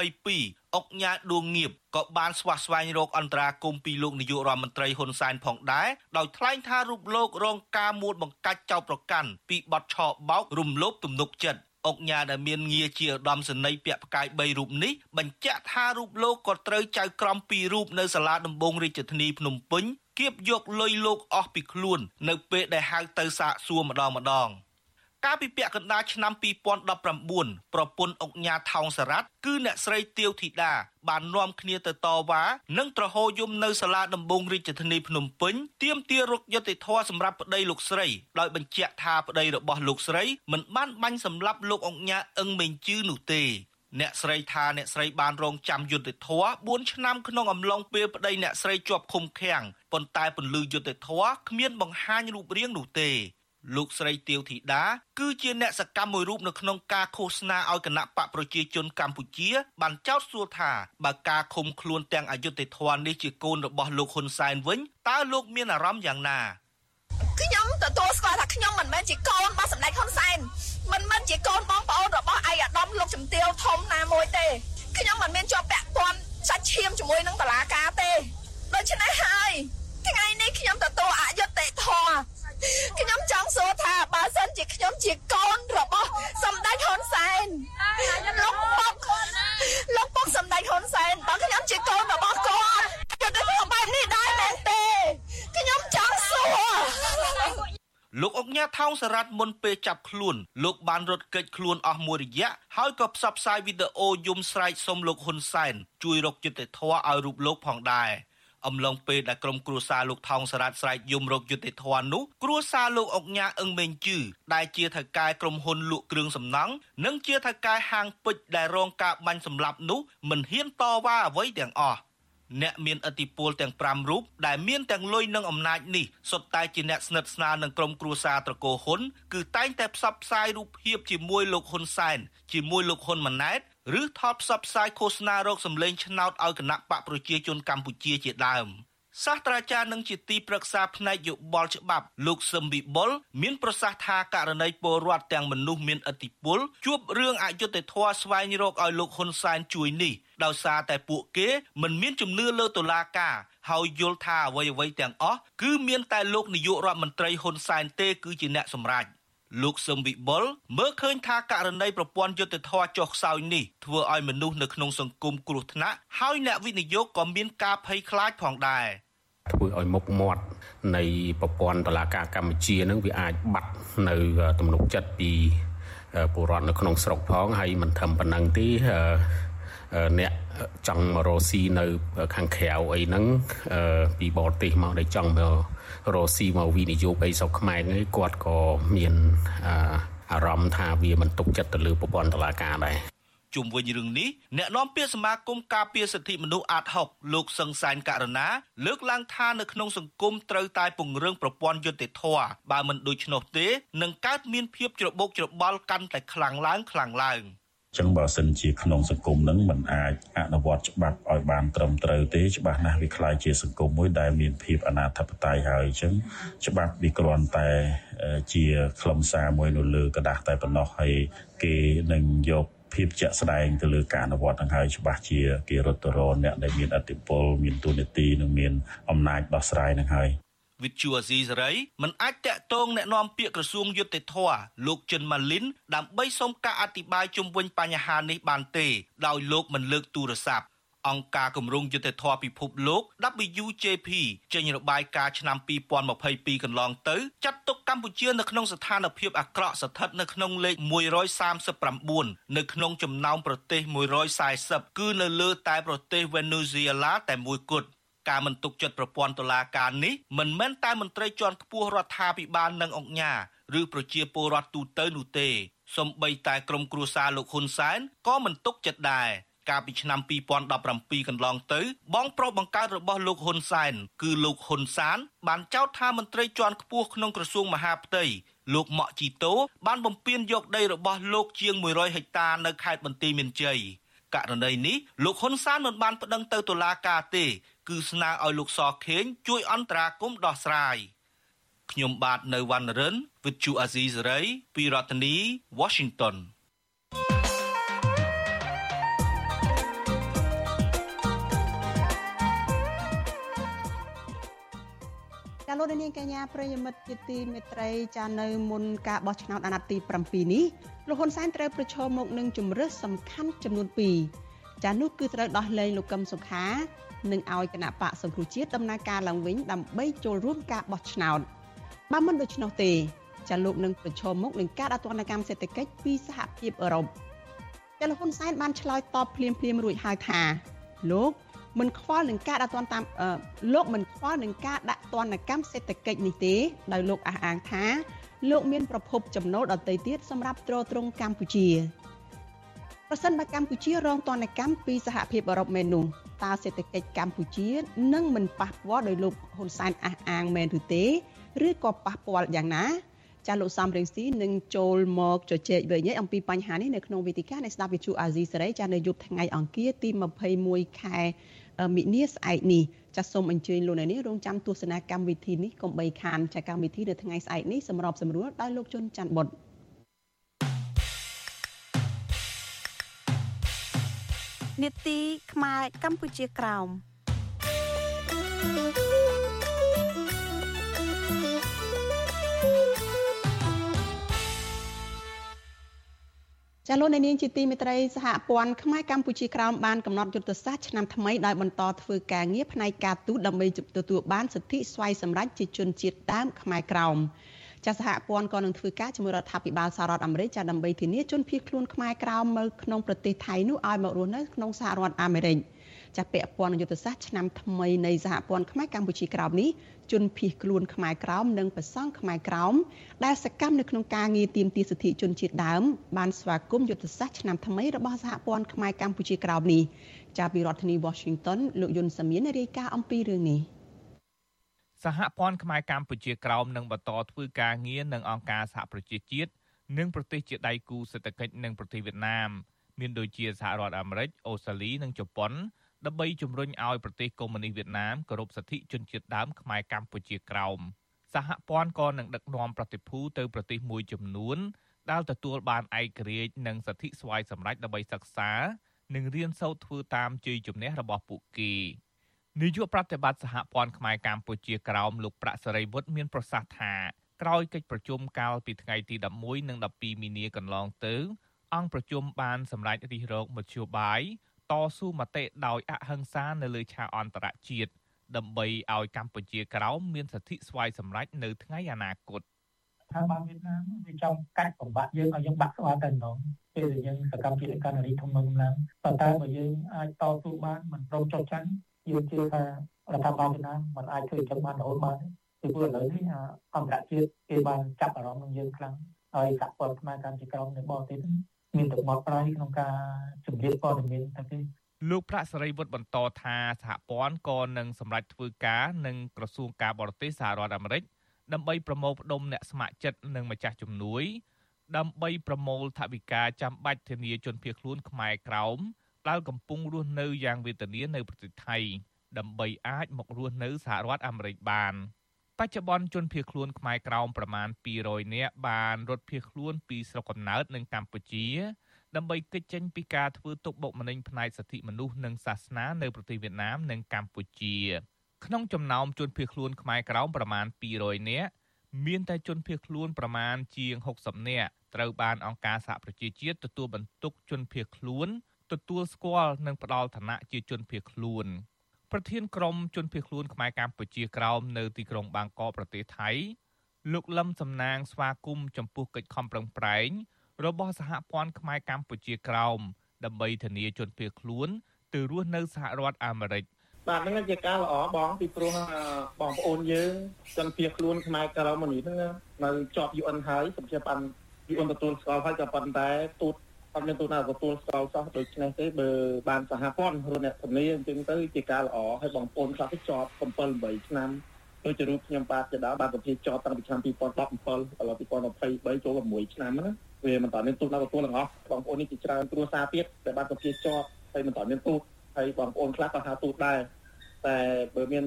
2022 អុកញ៉ាដួងងៀបក៏បានស្វះស្វែងរកអន្តរាគមពីលោកនាយករដ្ឋមន្ត្រីហ៊ុនសែនផងដែរដោយថ្លែងថារូបលោករងការមួលបង្កាច់ចោទប្រកាន់ពីបទឆោបោករំលោភទំនុកចិត្តអុកញ៉ាដែលមានងារជាឧត្តមសេនីយ៍ពាក់ផ្កាយ3រូបនេះបញ្ជាក់ថារូបលោកក៏ត្រូវចៅក្រម2រូបនៅសាលាដំបងរាជធានីភ្នំពេញគៀបយកលុយលោកអស់ពីខ្លួន នៅពេលដែលហៅទៅសាកសួរម្ដងម្ដង។ កាលពីពាក់កណ្ដាលឆ្នាំ2019ប្រពន្ធអុកញ៉ាថោងសារ៉ាត់គឺអ្នកស្រីទាវធីតាបាននាំគ្នាទៅតវ៉ានិងត្រហោយំនៅសាលាដំបងរាជធានីភ្នំពេញទាមទាររកយុត្តិធម៌សម្រាប់ប្តីលោកស្រីដោយបញ្ជាក់ថាប្តីរបស់លោកស្រីមិនបានបាញ់សម្លាប់លោកអុកញ៉ាអឹងមេងជឺនោះទេអ្នកស្រីថាអ្នកស្រីបានរងចាំយុត្តិធម៌4ឆ្នាំក្នុងអំឡុងពេលប្តីអ្នកស្រីជាប់ឃុំឃាំងប៉ុន្តែពន្លឺយុត្តិធម៌គ្មានបង្ហាញរូបរាងនោះទេ លោកស្រីទាវធីតាគឺជាអ្នកសកម្មមួយរូបនៅក្នុងការឃោសនាឲ្យគណៈបកប្រជាជនកម្ពុជា បានចោទសួរថាបើការឃុំខ្លួនទាំងអយុត្តិធម៌នេះជាកូនរបស់លោកហ៊ុនសែនវិញតើលោកមានអារម្មណ៍យ៉ាងណាខ្ញុំទទួលស្គាល់ថាខ្ញុំមិនមែនជាកូនរបស់សម្ដេចហ៊ុនសែនមិនមែនជាកូនបងប្អូនរបស់ឯកឧត្តមលោកជំទាវធំណាមួយទេខ្ញុំមិនមានជាប់ពាក់ព័ន្ធសាច់ឈាមជាមួយនឹងតឡាការទេដូច្នេះហើយថ្ងៃនេះខ្ញុំទទួលអយុត្តិធម៌ ខ្ញុំចង់សួរថាបើសិនជាខ្ញុំជាកូនរបស់សម្ដេចហ៊ុនសែនលោកពុកលោកពុកសម្ដេចហ៊ុនសែនបើខ្ញុំជាកូនរបស់គាត់គាត់ទៅធ្វើបែបនេះដែរមែនទេខ្ញុំចង់សួរលោកអុកញ៉ាថោងសារ៉ាត់មុនពេលចាប់ខ្លួនលោកបានរត់គេចខ្លួនអស់មួយរយៈហើយក៏ផ្សព្វផ្សាយវីដេអូយំស្រែកសុំលោកហ៊ុនសែនជួយរកយុត្តិធម៌ឲ្យរូបលោកផងដែរ។ អំឡុងពេលដែលក្រុមគ្រួសារលោកថោងសារ៉ាត់ស្រែកយំរកយុត្តិធម៌នោះគ្រួសារលោកអុកញ៉ាអឹងមេងជឺដែលជាថៅកែក្រុមហ៊ុនលក់គ្រឿងសំណង់និងជាថៅកែហាងពេជ្រដែលរងការបាញ់សម្លាប់នោះមិនហ៊ានតវ៉ាអ្វីទាំងអស់អ្នកមានអធិបុលទាំង5រូបដែលមានទាំងលុយនិងអំណាចនេះសុទ្ធតែជាអ្នកស្និទ្ធស្នាលនឹងក្រុមគ្រួសារត្រកូលហ៊ុនគឺតែងតែផ្សព្វផ្សាយរូបភាពជាមួយលោកហ៊ុនសែនជាមួយលោកហ៊ុនម៉ាណែត ឬថតផ្សព្វផ្សាយឃោសនារោគសម្លេងឆ្នោតឲ្យគណៈបកប្រជាជនកម្ពុជាជាដើមសាស្ត្រាចារ្យនឹងជាទីប្រឹក្សាផ្នែកយោបល់ច្បាប់លោកសឹមវិបុលមានប្រសាសន៍ថាករណីពលរដ្ឋទាំងមនុស្សមានឥទ្ធិពលជួបរឿងអយុត្តិធម៌ស្វែងរកឲ្យលោកហ៊ុនសែនជួយនេះដោយសារតែពួកគេមិនមានជំនឿលើតុលាការហើយយល់ថាអ្វីៗទាំងអស់គឺមានតែលោកនាយករដ្ឋមន្ត្រីហ៊ុនសែនទេគឺជាអ្នកសម្រេច លោកសឹមវិបុលមើលឃើញថាករណីប្រព័ន្ធយុត្តិធម៌ចុះខ្សោយនេះធ្វើឲ្យមនុស្សនៅក្នុងសង្គមគ្រោះថ្នាក់ហើយអ្នកវិនិយោគក៏មានការភ័យខ្លាចផងដែរធ្វើឲ្យមុខមាត់នៃប្រព័ន្ធតឡាការកម្ពុជានឹងវាអាចបាត់នៅទំនុកចិត្តពីពលរដ្ឋនៅក្នុងស្រុកផងហើយមិនធំប៉ុណ្ណឹងទេអ្នកចង់មករកស៊ីនៅខាងក្រៅអីហ្នឹងពីបរទេសមកដែលចង់មក រកស៊ីមកវិនិយោគអីស្រុកខ្មែរនេះគាត់ក៏មានអារម្មណ៍ថាវាមិនទុកចិត្តទៅលើប្រព័ន្ធតុលាការដែរជុំវិញរឿងនេះអ្នកនាំពាក្យសមាគមការពារសិទ្ធិមនុស្សអាត6លោកសឹងសានករណាលើកឡើងថានៅក្នុងសង្គមត្រូវតែពង្រឹងប្រព័ន្ធយុត្តិធម៌បើមិនដូច្នោះទេនឹងកើតមានភាពច្របូកច្របល់កាន់តែខ្លាំងឡើងខ្លាំងឡើង។ ចឹងបើសិនជាក្នុងសង្គមនឹងมันអាចអនុវត្តច្បាប់ឲ្យបានត្រឹមត្រូវទេច្បាស់ណាស់វាคล้ายជាសង្គមមួយដែលមានភាពអនាធិបតេយ្យហើយអញ្ចឹងច្បាប់វាគ្រាន់តែជាខ្លឹមសារមួយនៅលើกระดาษតែប៉ុណ្ណោះហើយគេនឹងយកភាពជាក់ស្ដែងទៅលើការអនុវត្តនឹងហើយច្បាស់ជាគេរត់ទៅរកអ្នកដែលមានអធិបុលមានទូនាទីនិងមានអំណាចដោះស្រាយនឹងហើយ វិទ្យុអាស៊ីសេរីមិនអាចតាក់ទងแนะនាំពាក្យក្រសួងយុតិធធលោកចិនម៉ាលីនដើម្បីសូមការអធិប្បាយជុំវិញបញ្ហានេះបានទេដោយលោកមិនលើកទូរស័ព្ទអង្គការគម្រោងយុទ្ធធរពិភពលោក WJP ចេញរបាយការណ៍ឆ្នាំ2022កន្លងទៅចាត់ទុកកម្ពុជានៅក្នុងស្ថានភាពអាក្រក់ស្ថិតនៅក្នុងលេខ139នៅក្នុងចំណោមប្រទេស140គឺនៅលើតែប្រទេសវេណេស៊ុយអេឡាតែមួយគត់ ការមិនទុកចិត្តប្រព័ន្ធតុលាការនេះមិនមែនតែមន្ត្រីជាន់ខ្ពស់រដ្ឋាភិបាលនិងអង្គការឬប្រជាពលរដ្ឋទូទៅនោះទេសូម្បីតែក្រុមគ្រួសារលោកហ៊ុនសែនក៏មិនទុកចិត្តដែរកាលពីឆ្នាំ2017កន្លងទៅ បងប្រុសបង្កើតរបស់លោកហ៊ុនសែនគឺលោកហ៊ុនសាន បានចោទថាមន្ត្រីជាន់ខ្ពស់ក្នុងក្រសួងមហាផ្ទៃលោកម៉ាក់ជីតូបានបំពេញយកដីរបស់លោកជាង100ហិកតានៅខេត្តបន្ទាយមានជ័យករណីនេះលោកហ៊ុនសានមិនបានប្តឹងទៅតុលាការទេ គឺស្នើឲ្យលោកសខេងជួយអន្តរាគមន៍ដោះស្រាយខ្ញុំបាទនៅវណ្ណរិន With Chu Azizi Saray ពីរដ្ឋធានី Washington ចាលោកនាងកញ្ញាប្រិយមិត្តជាទីមេត្រីចានៅមុនការបោះឆ្នោតអាណត្តិទី7នេះលោកហ៊ុនសែនត្រូវប្រឈមមុខនឹងជំរើសសំខាន់ចំនួន2ចានោះគឺត្រូវដោះលែងលោកកឹមសុខា និងឲ្យគណៈបកសង្គ្រោះជាតិដំណើរការឡើងវិញដើម្បីចូលរួមការបោះឆ្នោតបើមិនដូច្នោះទេចាលោកនឹងប្រឈមមុខនឹងការអត្តនកម្មសេដ្ឋកិច្ចពីសហភាពអឺរ៉ុបចាលោកហ៊ុនសែនបានឆ្លើយតបភ្លាមភ្លាមរួចហើយថាលោកមិនខ្វល់នឹងការដាក់ទណ្ឌតាមលោកមិនខ្វល់នឹងការដាក់ទណ្ឌកម្មសេដ្ឋកិច្ចនេះទេដោយលោកអះអាងថាលោកមានប្រភពចំណូលដទៃទៀតសម្រាប់ទ្រទ្រង់កម្ពុជា ប្រសិនបើកម្ពុជារងទណ្ឌកម្មពីសហភាពអឺរ៉ុបមែននោះតើសេដ្ឋកិច្ចកម្ពុជានឹងមិនប៉ះពាល់ដោយលោកហ៊ុនសែនអះអាងមែនឬទេឬក៏ប៉ះពាល់យ៉ាងណាចាលោកសំរងស៊ីនឹងចូលមកជជែកវិញអំពីបញ្ហានេះនៅក្នុងវេទិកានៃស្ដាប់វិទ្យុអាស៊ីសេរីចានៅយប់ថ្ងៃអង្គារទី21ខែមិនិនាស្អែកនេះចាសសូមអញ្ជើញលោកអ្នកនាងរងចាំទស្សនាកម្មវិធីនេះកុំបីខានចាកម្មវិធីនៅថ្ងៃស្អែកនេះសម្របសម្រួលដោយលោកជុនច័ន្ទបុត្រ នេតិខ្មែរកម្ពុជាក្រោមចាលោកនាងជាទីមេត្រីសហព័ន្ធខ្មែរកម្ពុជាក្រោមបានកំណត់យុទ្ធសាស្ត្រឆ្នាំថ្មីដោយបន្តធ្វើការងារផ្នែកការទូតដើម្បីទទួលបានសិទ្ធិស្វ័យសម្រេចជាជនជាតិដើមខ្មែរក្រោម ចាសហព័ន្ធក៏នឹងធ្វើការជាមួយរដ្ឋាភិបាលសហរដ្ឋអាមេរិកចាដើម្បីធានាជនភៀសខ្លួនខ្មែរក្រោមនៅក្នុងប្រទេសថៃនោះឲ្យមករស់នៅក្នុងសហរដ្ឋអាមេរិកចាពាក់ព័ន្ធយុទ្ធសាស្ត្រឆ្នាំថ្មីនៃសហព័ន្ធខ្មែរកម្ពុជាក្រោមនេះជនភៀសខ្លួនខ្មែរក្រោមនិងប្រសង់ខ្មែរក្រោមដែលសកម្មនៅក្នុងការងារទាមទារសិទ្ធិជនជាតិដើមបានស្វាគមន៍យុទ្ធសាស្ត្រឆ្នាំថ្មីរបស់សហព័ន្ធខ្មែរកម្ពុជាក្រោមនេះចាប់ពីរដ្ឋធានី Washington លោកយុនសាមៀនរាយការណ៍អំពីរឿងនេះ សហព័ន្ធខ្មែរកម្ពុជាក្រោមនឹងបន្តធ្វើការងារនឹងអង្គការសហប្រជាជាតិនិងប្រទេសជាដៃគូសេដ្ឋកិច្ចនិងប្រទេសវៀតណាមមានដូចជាសហរដ្ឋអាមេរិកអូស្ត្រាលីនិងជប៉ុនដើម្បីជំរុញឲ្យប្រទេសកុម្មុយនីសវៀតណាមគោរពសិទ្ធិជនជាតិដើមខ្មែរកម្ពុជាក្រោមសហព័ន្ធក៏នឹងដឹកនាំប្រតិភូទៅប្រទេសមួយចំនួនដែលទទួលបានឯករាជ្យនិងសិទ្ធិស្វ័យសម្រេចដើម្បីសិក្សា និងរៀនសូត្រធ្វើតាមជ័យជំនះរបស់ពួកគេ នាយកប្រតិបត្តិសហព័ន្ធខ្មែរកម្ពុជាក្រោមលោកប្រាក់សេរីវុឌ្ឍមានប្រសាសន៍ថាក្រោយកិច្ចប្រជុំកាលពីថ្ងៃទី11និង12មីនាកន្លងទៅ អង្គប្រជុំបានសម្រេចរិះរោចមធ្យោបាយតស៊ូមតិដោយអហិង្សានៅលើឆាកអន្តរជាតិដើម្បីឲ្យកម្ពុជាក្រោមមានសិទ្ធិស្វ័យសម្រេចនៅថ្ងៃអនាគតថាបានវៀតណាមវាចង់កាច់បំបាក់យើងឲ្យយើងបាក់ស្វាទៅម្ដងពេលដែលយើងសកម្មភាពកណ្ដាលធំនឹងឡើងប៉ុន្តែបើយើងអាចតស៊ូបានមិនព្រមចុះចាញ់ យើងជឿថារដ្ឋាភិបាលវៀតណាមមិនអាចធ្វើចឹងបានរហូតបានទេពីព្រោះឥឡូវនេះអន្តរជាតិគេបានចាប់អារម្មណ៍នឹងយើងខ្លាំងហើយសហព័ន្ធខ្មែរកម្ពុជាក្រោមនៅបរទេសមានទឹកមាត់ប្រៃក្នុងការជំរាបព័ត៌មានទៅទេលោកប្រាក់សេរីវុឌ្ឍបន្តថាសហព័ន្ធក៏នឹងសម្រេចធ្វើការនឹងក្រសួងការបរទេសសហរដ្ឋអាមេរិកដើម្បីប្រមូលផ្ដុំអ្នកស្ម័គ្រចិត្តនិងម្ចាស់ជំនួយដើម្បីប្រមូលថវិកាចាំបាច់ធានាជនភៀសខ្លួនខ្មែរក្រោម ដែលកំពុងរស់នៅយ៉ាងវេទនានៅប្រទេសថៃដើម្បីអាចមករស់នៅសហរដ្ឋអាមេរិកបានបច្ចុប្បន្នជនភៀសខ្លួនខ្មែរក្រោមប្រមាណ200នាក់បានរត់ភៀសខ្លួនពីស្រុកកំណើតនៅកម្ពុជាដើម្បីគេចចេញពីការធ្វើទុកបុកម្នេញផ្នែកសិទ្ធិមនុស្សនិងសាសនានៅប្រទេសវៀតណាមនិងកម្ពុជាក្នុងចំណោមជនភៀសខ្លួនខ្មែរក្រោមប្រមាណ200នាក់មានតែជនភៀសខ្លួនប្រមាណជាង60នាក់ត្រូវបានអង្គការសហប្រជាជាតិទទួលបន្ទុកជនភៀសខ្លួន ទទួលស្គាល់និងផ្ដល់ឋានៈជាជនភៀសខ្លួនប្រធានក្រុមជនភៀសខ្លួនខ្មែរកម្ពុជាក្រោមនៅទីក្រុងបាងកកប្រទេសថៃលោកលឹមសំណាងស្វាគមន៍ចំពោះកិច្ចខំប្រឹងប្រែងរបស់សហព័ន្ធខ្មែរកម្ពុជាក្រោមដើម្បីធានាជនភៀសខ្លួនទៅរស់នៅសហរដ្ឋអាមេរិកបាទហ្នឹងជាការល្អបងពីព្រោះបងប្អូនយើងជនភៀសខ្លួនខ្មែរក្រៅមកនេះហ្នឹងនៅជាប់ UN ហើយសម្រាប់បាន UN ទទួលស្គាល់ហើយក៏ប៉ុន្តែទូត អត់មានទូតណាទទួលស្គាល់សោះដូច្នេះទេបើបានសហព័ន្ធរអ្នកធានាអញ្ចឹងទៅជាការល្អហើយបងប្អូនខ្លះទៅជាប់7 8ឆ្នាំដូចជារូបខ្ញុំបាទជាដើមបានប្រភេទជាប់តាំងពីឆ្នាំ2017ឥឡូវ2023ចូល6ឆ្នាំណាវាមិនតាន់មានទូតណាទទួលទាំងអស់បងប្អូននេះជាច្រើនគ្រួសារទៀតដែលបានប្រភេទជាប់ហើយមិនតាន់មានទូតហើយបងប្អូនខ្លះក៏ថាទូតដែរតែបើមាន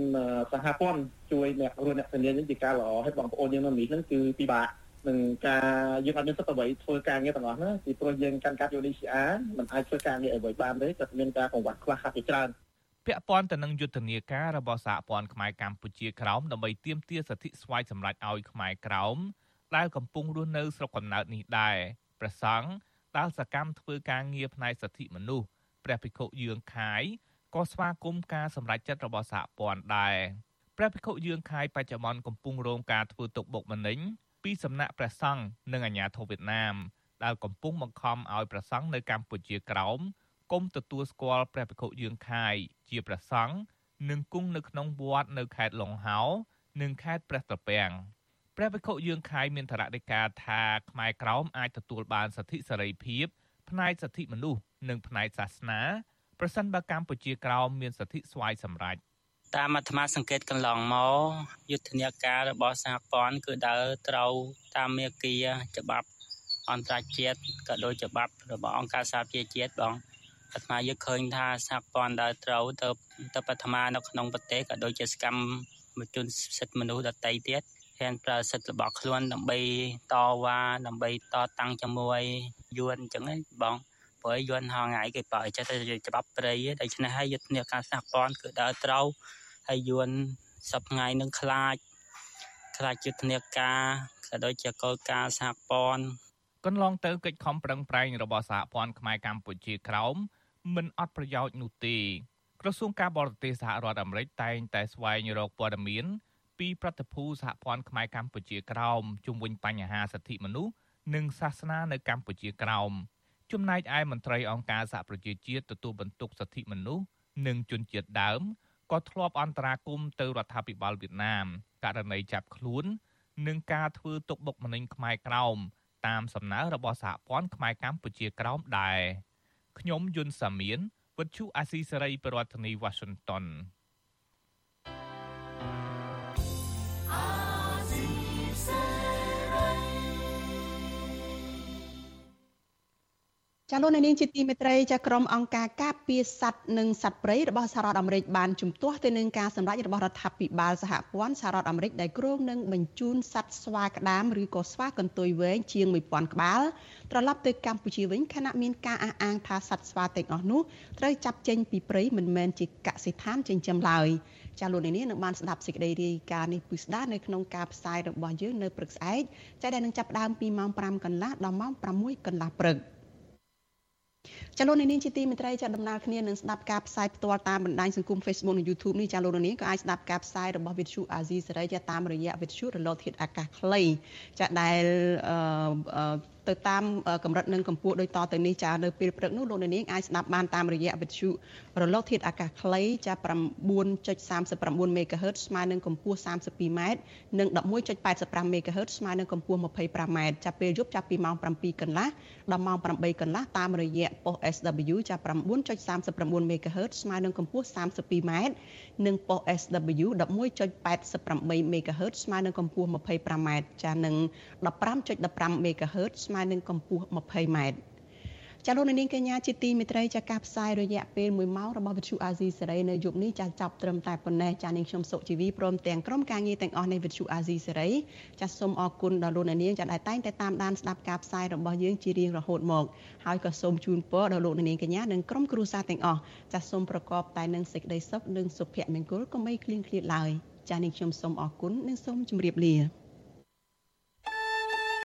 សហព័ន្ធជួយអ្នករស់អ្នកធានានេះជាការល្អហើយបងប្អូនយើងនៅនេះហ្នឹងគឺពិបាក នឹងការយើងអត់មានសិទ្ធិអ្វីធ្វើការងារទាំងអស់ណាពីព្រោះយើងកាន់កាប់ UNHCR មិនអាចធ្វើការងារអ្វីបានទេតែមានការកង្វះខ្លះហាក់ជាច្រើនពាក់ព័ន្ធទៅនឹងយុទ្ធនាការរបស់សហព័ន្ធខ្មែរកម្ពុជាក្រោមដើម្បីទាមទារសិទ្ធិស្វ័យសម្រេចឲ្យខ្មែរក្រោមដែលកំពុងរស់នៅស្រុកកំណើតនេះដែរព្រះសង្ឃដែលសកម្មធ្វើការងារផ្នែកសិទ្ធិមនុស្សព្រះភិក្ខុយឿងខាយក៏ស្វាគមន៍ការសម្រេចចិត្តរបស់សហព័ន្ធដែរព្រះភិក្ខុយឿងខាយបច្ចុប្បន្នកំពុងរងការធ្វើទុកបុកម្នេញ ពីសំណាក់ព្រះសង្ឃនិងអាជ្ញាធរវៀតណាមដែលកំពុងបង្ខំឲ្យព្រះសង្ឃនៅកម្ពុជាក្រោមគុំទទួលស្គាល់ព្រះភិក្ខុយឿងខាយជាព្រះសង្ឃនិងគង់នៅក្នុងវត្តនៅខេត្តឡុងហោនិងខេត្តព្រះត្រពាំងព្រះវិខុយើងខាយមានធរណីកាថាខ្មែរក្រោមអាចទទួលបានសិទ្ធិសេរីភាពផ្នែកសិទ្ធិមនុស្សនិងផ្នែកសាសនាប្រសិនបើកម្ពុជាក្រោមមានសិទ្ធិស្វ័យសម្រេច តាមអាត្មាសង្កេតកន្លងមកយុទ្ធនាការរបស់សហព័ន្ធគឺដើរត្រូវតាមមាគ៌ាច្បាប់អន្តរជាតិក៏ដូចច្បាប់របស់អង្គការសហប្រជាជាតិបងអាត្មាយកឃើញថាសហព័ន្ធដើរត្រូវទៅទៅអាត្មានៅក្នុងប្រទេសក៏ដូចជាសកម្មជនសិទ្ធិមនុស្សដទៃទៀតហ៊ានប្រើសិទ្ធិរបស់ខ្លួនដើម្បីតវ៉ាដើម្បីតតាំងជាមួយយួនអញ្ចឹងឯងបង ព្រោះយួនហងៃគេបើចេះតែច្បាប់ព្រៃដូច្នេះហើយយុទ្ធនាការសហព័ន្ធគឺដើរត្រូវហើយយួនសប្ថ្ងៃនឹងខ្លាចខ្លាចយុទ្ធនាការក៏ដូចជាកលការសហព័ន្ធកន្លងទៅកិច្ចខំប្រឹងប្រែងរបស់សហព័ន្ធខ្មែរកម្ពុជាក្រោមមិនអត់ប្រយោជន៍នោះទេក្រសួងការបរទេសសហរដ្ឋអាមេរិកតែងតែស្វែងរកព័ត៌មានពីប្រតិភូសហព័ន្ធខ្មែរកម្ពុជាក្រោមជុំវិញបញ្ហាសិទ្ធិមនុស្សនិងសាសនានៅកម្ពុជាក្រោម ចំណែកឯមន្ត្រីអង្គការសហប្រជាជាតិទទួលបន្ទុកសិទ្ធិមនុស្សនិងជនជាតិដើមក៏ធ្លាប់អន្តរាគមន៍ទៅរដ្ឋាភិបាលវៀតណាមករណីចាប់ខ្លួន និងការធ្វើទុកបុកម្នេញខ្មែរក្រោមតាមសំណើរបស់សហព័ន្ធខ្មែរកម្ពុជាក្រោមដែរខ្ញុំយុនសាមៀនវិទ្យុអាស៊ីសេរីប្រធានាធិបតី Washington ចាលោកនាងជាទីមេត្រីចាក្រុមអង្គការការពារសត្វនិងសត្វព្រៃរបស់សហរដ្ឋអាមេរិកបានជំទាស់ទៅនឹងការសម្រេចរបស់រដ្ឋាភិបាលសហព័ន្ធសហរដ្ឋអាមេរិកដែលគ្រោងនឹងបញ្ជូនសត្វស្វាក្តាមឬក៏ស្វាកន្ទុយវែងជាង1000ក្បាលត្រឡប់ទៅកម្ពុជាវិញខណៈមានការអះអាងថាសត្វស្វាទាំងអស់នោះត្រូវចាប់ចេញពីព្រៃមិនមែនជាកសិដ្ឋានចិញ្ចឹមឡើយចាលោកនាងនឹងបានស្ដាប់សេចក្តីរាយការណ៍នេះពិស្ដានៅក្នុងការផ្សាយរបស់យើងនៅព្រឹកស្អែកចាដែលនឹងចាប់ផ្ដើមពីម៉ោង5កន្លះដល់ម៉ោង6កន្លះព្រឹក។ ចាលោកនាងជាទីមេត្រីចាដំណើរគ្នានឹងស្ដាប់ការផ្សាយផ្ទាល់តាមបណ្ដាញសង្គម Facebook និង YouTube នេះចាលោកនាងក៏អាចស្ដាប់ការផ្សាយរបស់ Vithu Azizi សេរីចាតាមរយៈ Vithu រលកធាតុអាកាសខ្លីចាដែល ទៅតាមកម្រិតនិងកម្ពស់ដូចតទៅនេះចានៅពេលព្រឹកនោះលោកនាងអាចស្ដាប់បានតាមរយៈវិទ្យុរលកធាតុអាកាសខ្លីចា9.39 MHz ស្មើនឹងកម្ពស់ 32m និង11.85 MHz ស្មើនឹងកម្ពស់ 25m ចាប់ពេលយប់ចាប់ពីម៉ោង7កន្លះដល់ម៉ោង8កន្លះតាមរយៈប៉ុស SW ចាប់9.39 MHz ស្មើនឹងកម្ពស់ 32m និងប៉ុស SW 11.88 MHz ស្មើនឹងកម្ពស់ 25m ចានិង15.15 MHz ស្មើនឹងកម្ពស់ 20m ចាលោកនាងកញ្ញាជាទីមេត្រីចាការផ្សាយរយៈពេល1ម៉ោងរបស់វិទ្យុអាស៊ីសេរីនៅយប់នេះចាចាប់ត្រឹមតែប៉ុណ្ណេះចានាងខ្ញុំសុជីវីព្រមទាំងក្រុមការងារទាំងអស់នៃវិទ្យុអាស៊ីសេរីចាសូមអរគុណដល់លោកនាងចាដែលតែងតែតាមដានស្ដាប់ការផ្សាយរបស់យើងជារៀងរហូតមកហើយក៏សូមជូនពរដល់លោកនាងកញ្ញានិងក្រុមគ្រួសារទាំងអស់ចាសូមប្រកបតែនឹងសេចក្តីសុខនិងសុភមង្គលកុំបីឃ្លៀងឃ្លាតឡើយចានាងខ្ញុំសូមអរគុណនិងសូមជម្រាបលា